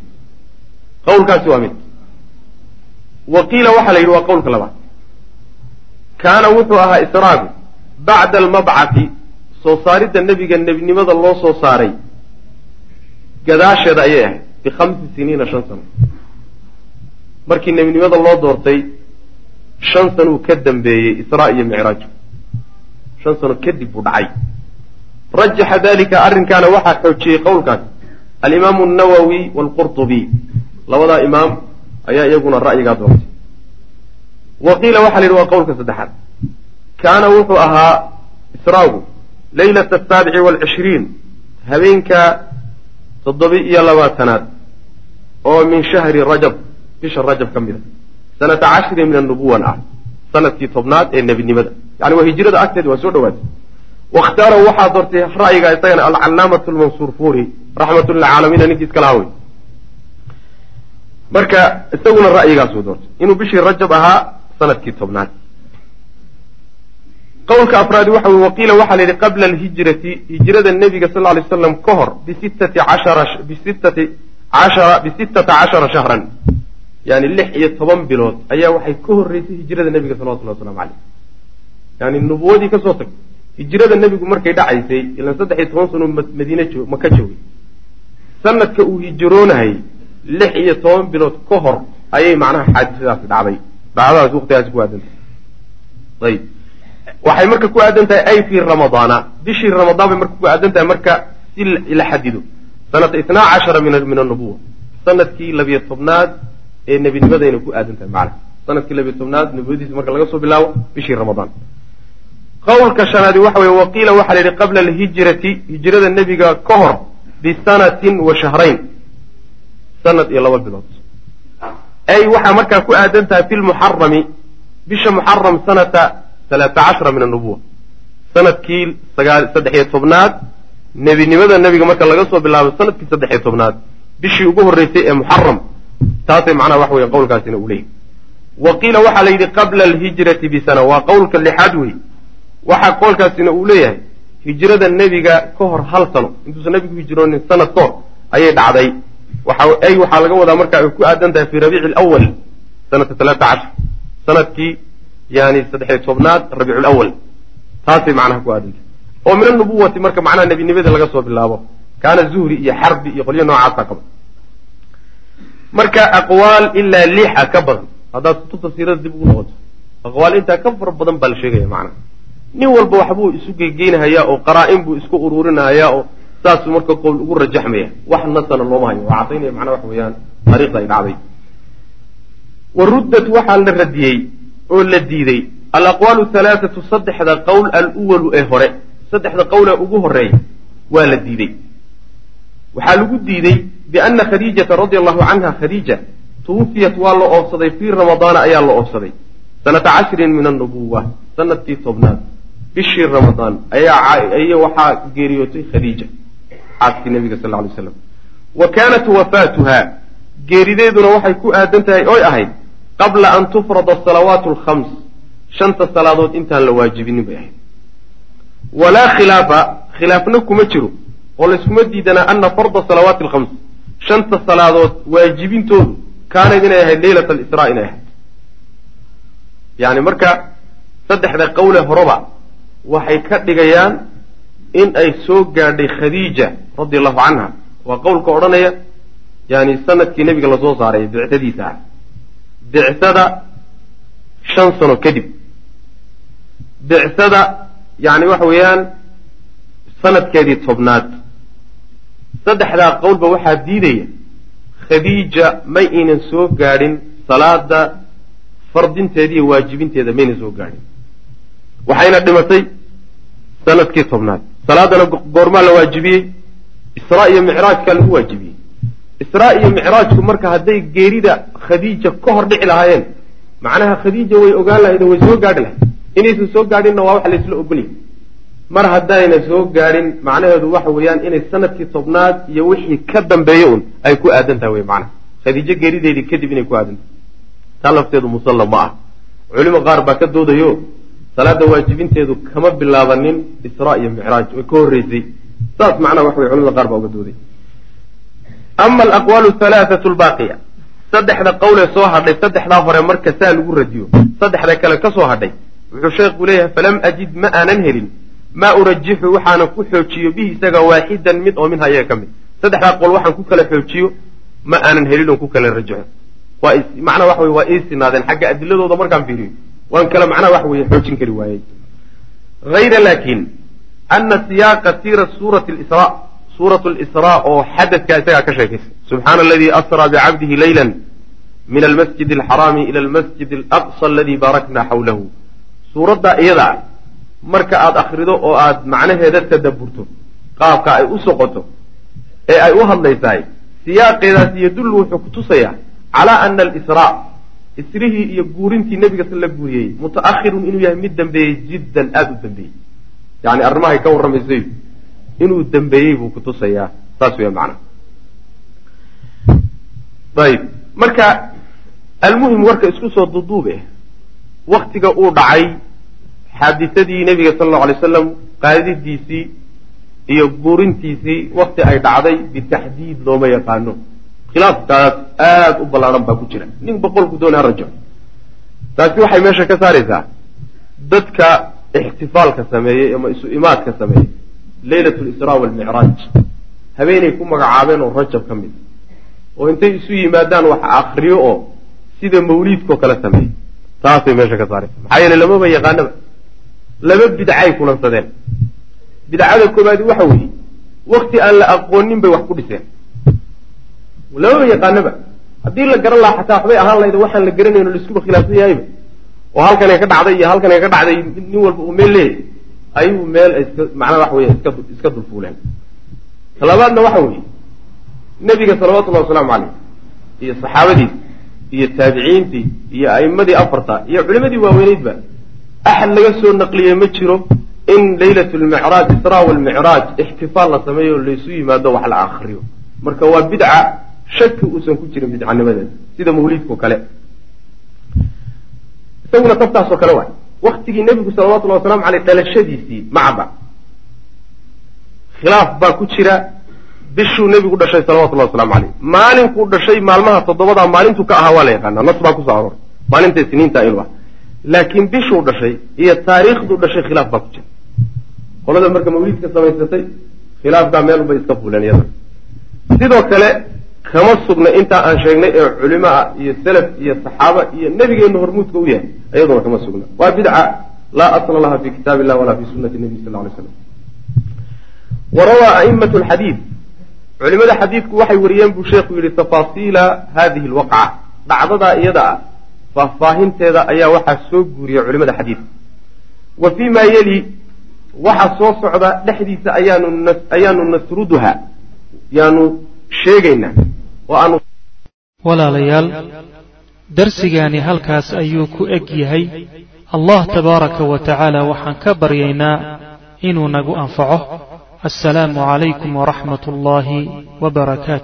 qawlkaasi waa mid. Wa qiila waxaa la yidhi waa qowlka labaad. Kaana wuxuu ahaa israagu bacda almabcati soo saaridda nebiga nebinimada loo soo saaray. Gadaasheeda ayay ahayd bikhamsi siniina shan sano. Markii nebinimada loo doortay shan sanuu ka dambeeyey israa iyo micraaj shan sano kadib buu dhacay. Rajaxa dalika arrinkaana waxaa xoojiyey qowlkaas. Alimaamu annawowi waalqurtubi labadaa imaam ayaa iyaguna ra'yigaa doortay. Wa qiila waxaa la yidhi waa qowlka saddexaad. Kaana wuxuu ahaa israagu leylata asaabici waalcishriin habeenka toddoba iyo labaatanaad oo min shahri rajab bisha rajab ka mid a sanata cashri min annubuwan ah sannadkii tobnaad ee nebinimada. Yani waa hijrada agteed waa soo dhawaatay wakhtaarahu waxaa doortay ra'yiga isagana alcalaamatu lmansuur furi raxmatun lilcaalamiina ninkii iska lahaa wey marka isaguna ra'yigaasuu doortay. Inuu bishii rajab ahaa sannadkii tobnaad. Qowlka afraadi waxa wey waqiila waxaa la yidhi qabla alhijrati hijrada nebiga sal lay slam ka hor bisittati cashara bisittati cashara bisittata cashara shahran yani lix iyo toban bilood ayaa waxay ka horreysay hijrada nebiga salawatullahi waslamu caleyh yani nubuwadii ka soo tagtay hijrada nebigu markay dhacaysay ilan saddex iyo toban sano madiine maka joogay sanadka uu hijroonahayy lix iyo toban bilood ka hor ayay macnaha xaadisadaasi dhacday. Dhacdadaas waqtigaasi ku aadantay. Ayib waxay marka ku aadan tahay ay fii ramadaana bishii ramadaan bay marka ku aadan tahay marka si la xadido sanata itnaa cashara min min annubuwa sannadkii labiyo tobnaad ee nebinimadayna ku aadan tahay macna sannadkii labiyo tobnaad nebiyadiisa marka laga soo bilaabo bishii ramadaan. Qowlka shanaadi waxa weye waqiila waxaa la yidhi qabla alhijrati hijrada nebiga ka hor bisanatin wa shahrayn. Sanad iyo laba bilood. Ay waxaa markaa ku aadan tahay fi lmuxarami bisha muxaram sanata talaata cashara min annubuwa sannadkii saddex-iyo tobnaad nebinimada nebiga marka laga soo bilaabo sannadkii saddex-iyo tobnaad bishii ugu horreysay ee muxaram taasay macnaha waxa weye qowlkaasina uu leeyahy wa qiila waxaa la yidhi qabla alhijrati bisana waa qowlka lixaad wey waxaa qowlkaasina uu leeyahay hijrada nebiga ka hor hal sano intuusan nebigu hijroonin sanad ka hor ayay dhacday. Ay waxaa laga wadaa marka ay ku aadan tahay fi rabiici alawal sanata talaata cashar sannadkii yani saddexiyo tobnaad rabiicu lawal taasay macnaha ku aadan tahay. Oo min anubuwati marka macnaha nebinimada laga soo bilaabo kaana zuhri iyo xarbi iyo qolyo noocaasa qaba marka aqwaal ilaa lixa ka badan. Haddaad kutubta siirada dib ugu noqoto. Aqwaal intaa ka fara badan baa la sheegaya macnaha nin walba waxbuu isu geygeynahayaa oo qaraa-in buu isku uruurinahayaa oo saasuu marka qowl ugu rajaxmaya wax nasana looma hayo. Waa cadaynaya macnaha waxa weeyaan. Taariikhda ay dhacday. Wa ruddat waxaa la radiyey oo la diiday. Alaqwaalu halaathatu saddexda qowl aluwalu ee hore. Saddexda qowl ee ugu horreeya waa la diidey waxaa lagu diidey biana khadiijata radia allahu canha khadiija tuwufiyat waa la oobsaday fii ramadaana ayaa la oobsaday sanata cashrin min annubuwa sannadkii tobnaad bishii ramadaan ayaa waxaa geeriyootay khadiija xaaskii nabiga sal lay slam wa kaanat wafaatuha geerideeduna waxay ku aadan tahay oy ahayd qabla an tufrada asalawaatu alkhams shanta salaadood intaan la waajibinin bay ahayd walaa khilaafa khilaafna kuma jiro oo layskuma diidanaa ana farda salawaati alkhams shanta salaadood waajibintoodu kaanad inay ahayd leylat alisraa inay ahayd. Yani marka saddexda qowle horeba waxay ka dhigayaan in ay soo gaadhay khadiija radi allahu canha waa qowlka odhanaya yani sannadkii nebiga la soo saaray bictadiisa ah bicsada shan sano kadib. Bicsada yani waxa weeyaan sanadkeedii tobnaad saddexdaa qowlba waxaa diidaya khadiija may aynan soo gaadhin salaada fardinteeda iyo waajibinteeda maynan soo gaadhin. Waxayna dhimatay sannadkii tobnaad. Salaadana goormaa la waajibiyey israa iyo micraajkaa lagu waajibiyey. Israa iyo micraajku marka hadday geerida khadiija ka hor dhici lahaayeen macnaha khadiija way ogaan lahayd way soo gaadhi lahayd. Inaysan soo gaadhinna waa wax laysla ogolyahy mar haddayna soo gaadhin macnaheedu waxa weeyaan inay sannadkii tobnaad iyo wixii ka dambeeya un ay ku aadan tahay wey macnaha. Khadiijo geerideedii kadib inay ku aadan tahay taa lafteedu musallam ma ah. Culimo qaar baa ka doodayo salaada waajibinteedu kama bilaabanin israa iyo micraaj way ka horreysay. Saas macnaha wax wey culimada qaar baa uga dooday. Ama alaqwaalu halaathatu lbaaqiya saddexda qowlee soo hadhay saddexdaa hore marka saa lagu radiyo saddexda kale ka soo hadhay wuxuu sheekhu leeyahay falam ajid ma aanan helin maa urajixu waxaanan ku xoojiyo bihi isaga waaxidan mid oo minha iyaga ka mid. Saddexdaa qowl waxaan ku kala xoojiyo ma aanan helin oon ku kala rajaxo. Macnaa waxa wey waa ii sinaadeen xagga adiladooda markaan fiiriyo. Waan kale macnaha waxa weye xoojin kari waayey. Hayra laakin ana siyaaqa siira suurati lisra suuratu lisraa oo xadadka isagaa ka sheekaysa. Subxaana aladii asraa bicabdihi leyla min almasjid alxaraami ila almasjid alaqsa aladii baarakna xawlahu suuraddaa iyada ah marka aada akhrido oo aad macnaheeda tadaburto qaabka ay u soqoto ee ay u hadlaysahay siyaaqeedaas iyo dullu wuxuu ku tusayaa calaa ana alisraa isrihii iyo guurintii nebiga la guuriyey muta'ahirun inuu yahay mid dambeeyey jiddan aada u dambeeyey. Yani arrimahay ka warramaysay inuu dambeeyey buu ku tusayaa saas weya macnaha ayib marka almuhim warka isku soo duduube waktiga uu dhacay xaadisadii nebiga sala allau alay wasalam qaadidiisii iyo guurintiisii wakti ay dhacday bitaxdiid looma yaqaano. Khilaafkaas aada u ballaaran baa ku jira. Nin boqolku doona ha rajaco taasi waxay meesha ka saaraysaa dadka ixtifaalka sameeyey ama isu imaadka sameeyey leylat lisraa walmicraaj habeenay ku magacaabeen oo rajab ka mid. Oo intay isu yimaadaan wax akriyo oo sida mawliidkao kale sameeyey taasay meesha ka saaraysa maxaa yeele lamaba yaqaanaba laba bidcay kulansadeen bidcada koobaadi waxa weeye wakti aan la aqoonin bay wax ku dhiseen. Lamaba yaqaanaba haddii la garan lahaa xataa waxbay ahaan lahayda waxaan la garanayno laiskuba khilaafsan yahayba oo halkanay ka dhacday iyo halkanay ka dhacday nin walba uu meel leeyahy ayuu meel iska macnaa waxa wey iska iska dulfuuleen. Talabaadna waxa weeye nebiga salawatullahi wasalaamu caleyh iyo saxaabadiis iyo taabiciintii iyo a'immadii afarta iyo culimadii waaweyneydba axad laga soo naqliyey ma jiro in leylat lmicraaj israa walmicraaj ixtifaal la sameeyo laysu yimaado wax la akriyo marka waa bidca shaki uusan ku jirin bidcanimadeeda sida mawliidkao kale isaguna tabtaasoo kale waay waktigii nebigu salawatullahi wasalamu aleyh dhalashadiisii macaba khilaaf baa ku jira bishuu nebigu dhashay salawatullahi waslamu aleyh maalinkuu dhashay maalmaha toddobadaa maalintuu ka ahaa waa la yaqaanaa nas baa ku soo aroor maalinta isniinta inuu ah laakiin bishuu dhashay iyo taariikhduu dhashay khilaaf baa ku jira. Qolada marka mawliidka samaysatay khilaafkaa meel bay iska fuuleen iyada. Sidoo kale kama sugna intaa aan sheegnay ee culimo ah iyo salaf iyo saxaaba iyo nebigeenna hormuudka u yahay iyaduna kama sugna. Waa bidca. Laa asla laha fi kitaab illah walaa fi sunati nabiy sal lay slam warawaa a'imat lxadiid culimada xadiidku waxay wariyeen buu sheekhu yidhi tafaasiila hadihi lwaqca dhacdadaa iyada ah faahfaahinteeda ayaa waxaa soo guuriya culimada xadiidka wa fii ma yeli waxa soo socda dhexdiisa ayaanu ayaanu nasruduha yaanu sheegaynaa oo aanu walaalayaal darsigaani halkaas ayuu ku eg yahay. Allah tabaaraka wa tacaala waxaan ka baryaynaa inuu nagu anfaco. Assalaamu calaykum waraxmat ullaahi wbarakaatu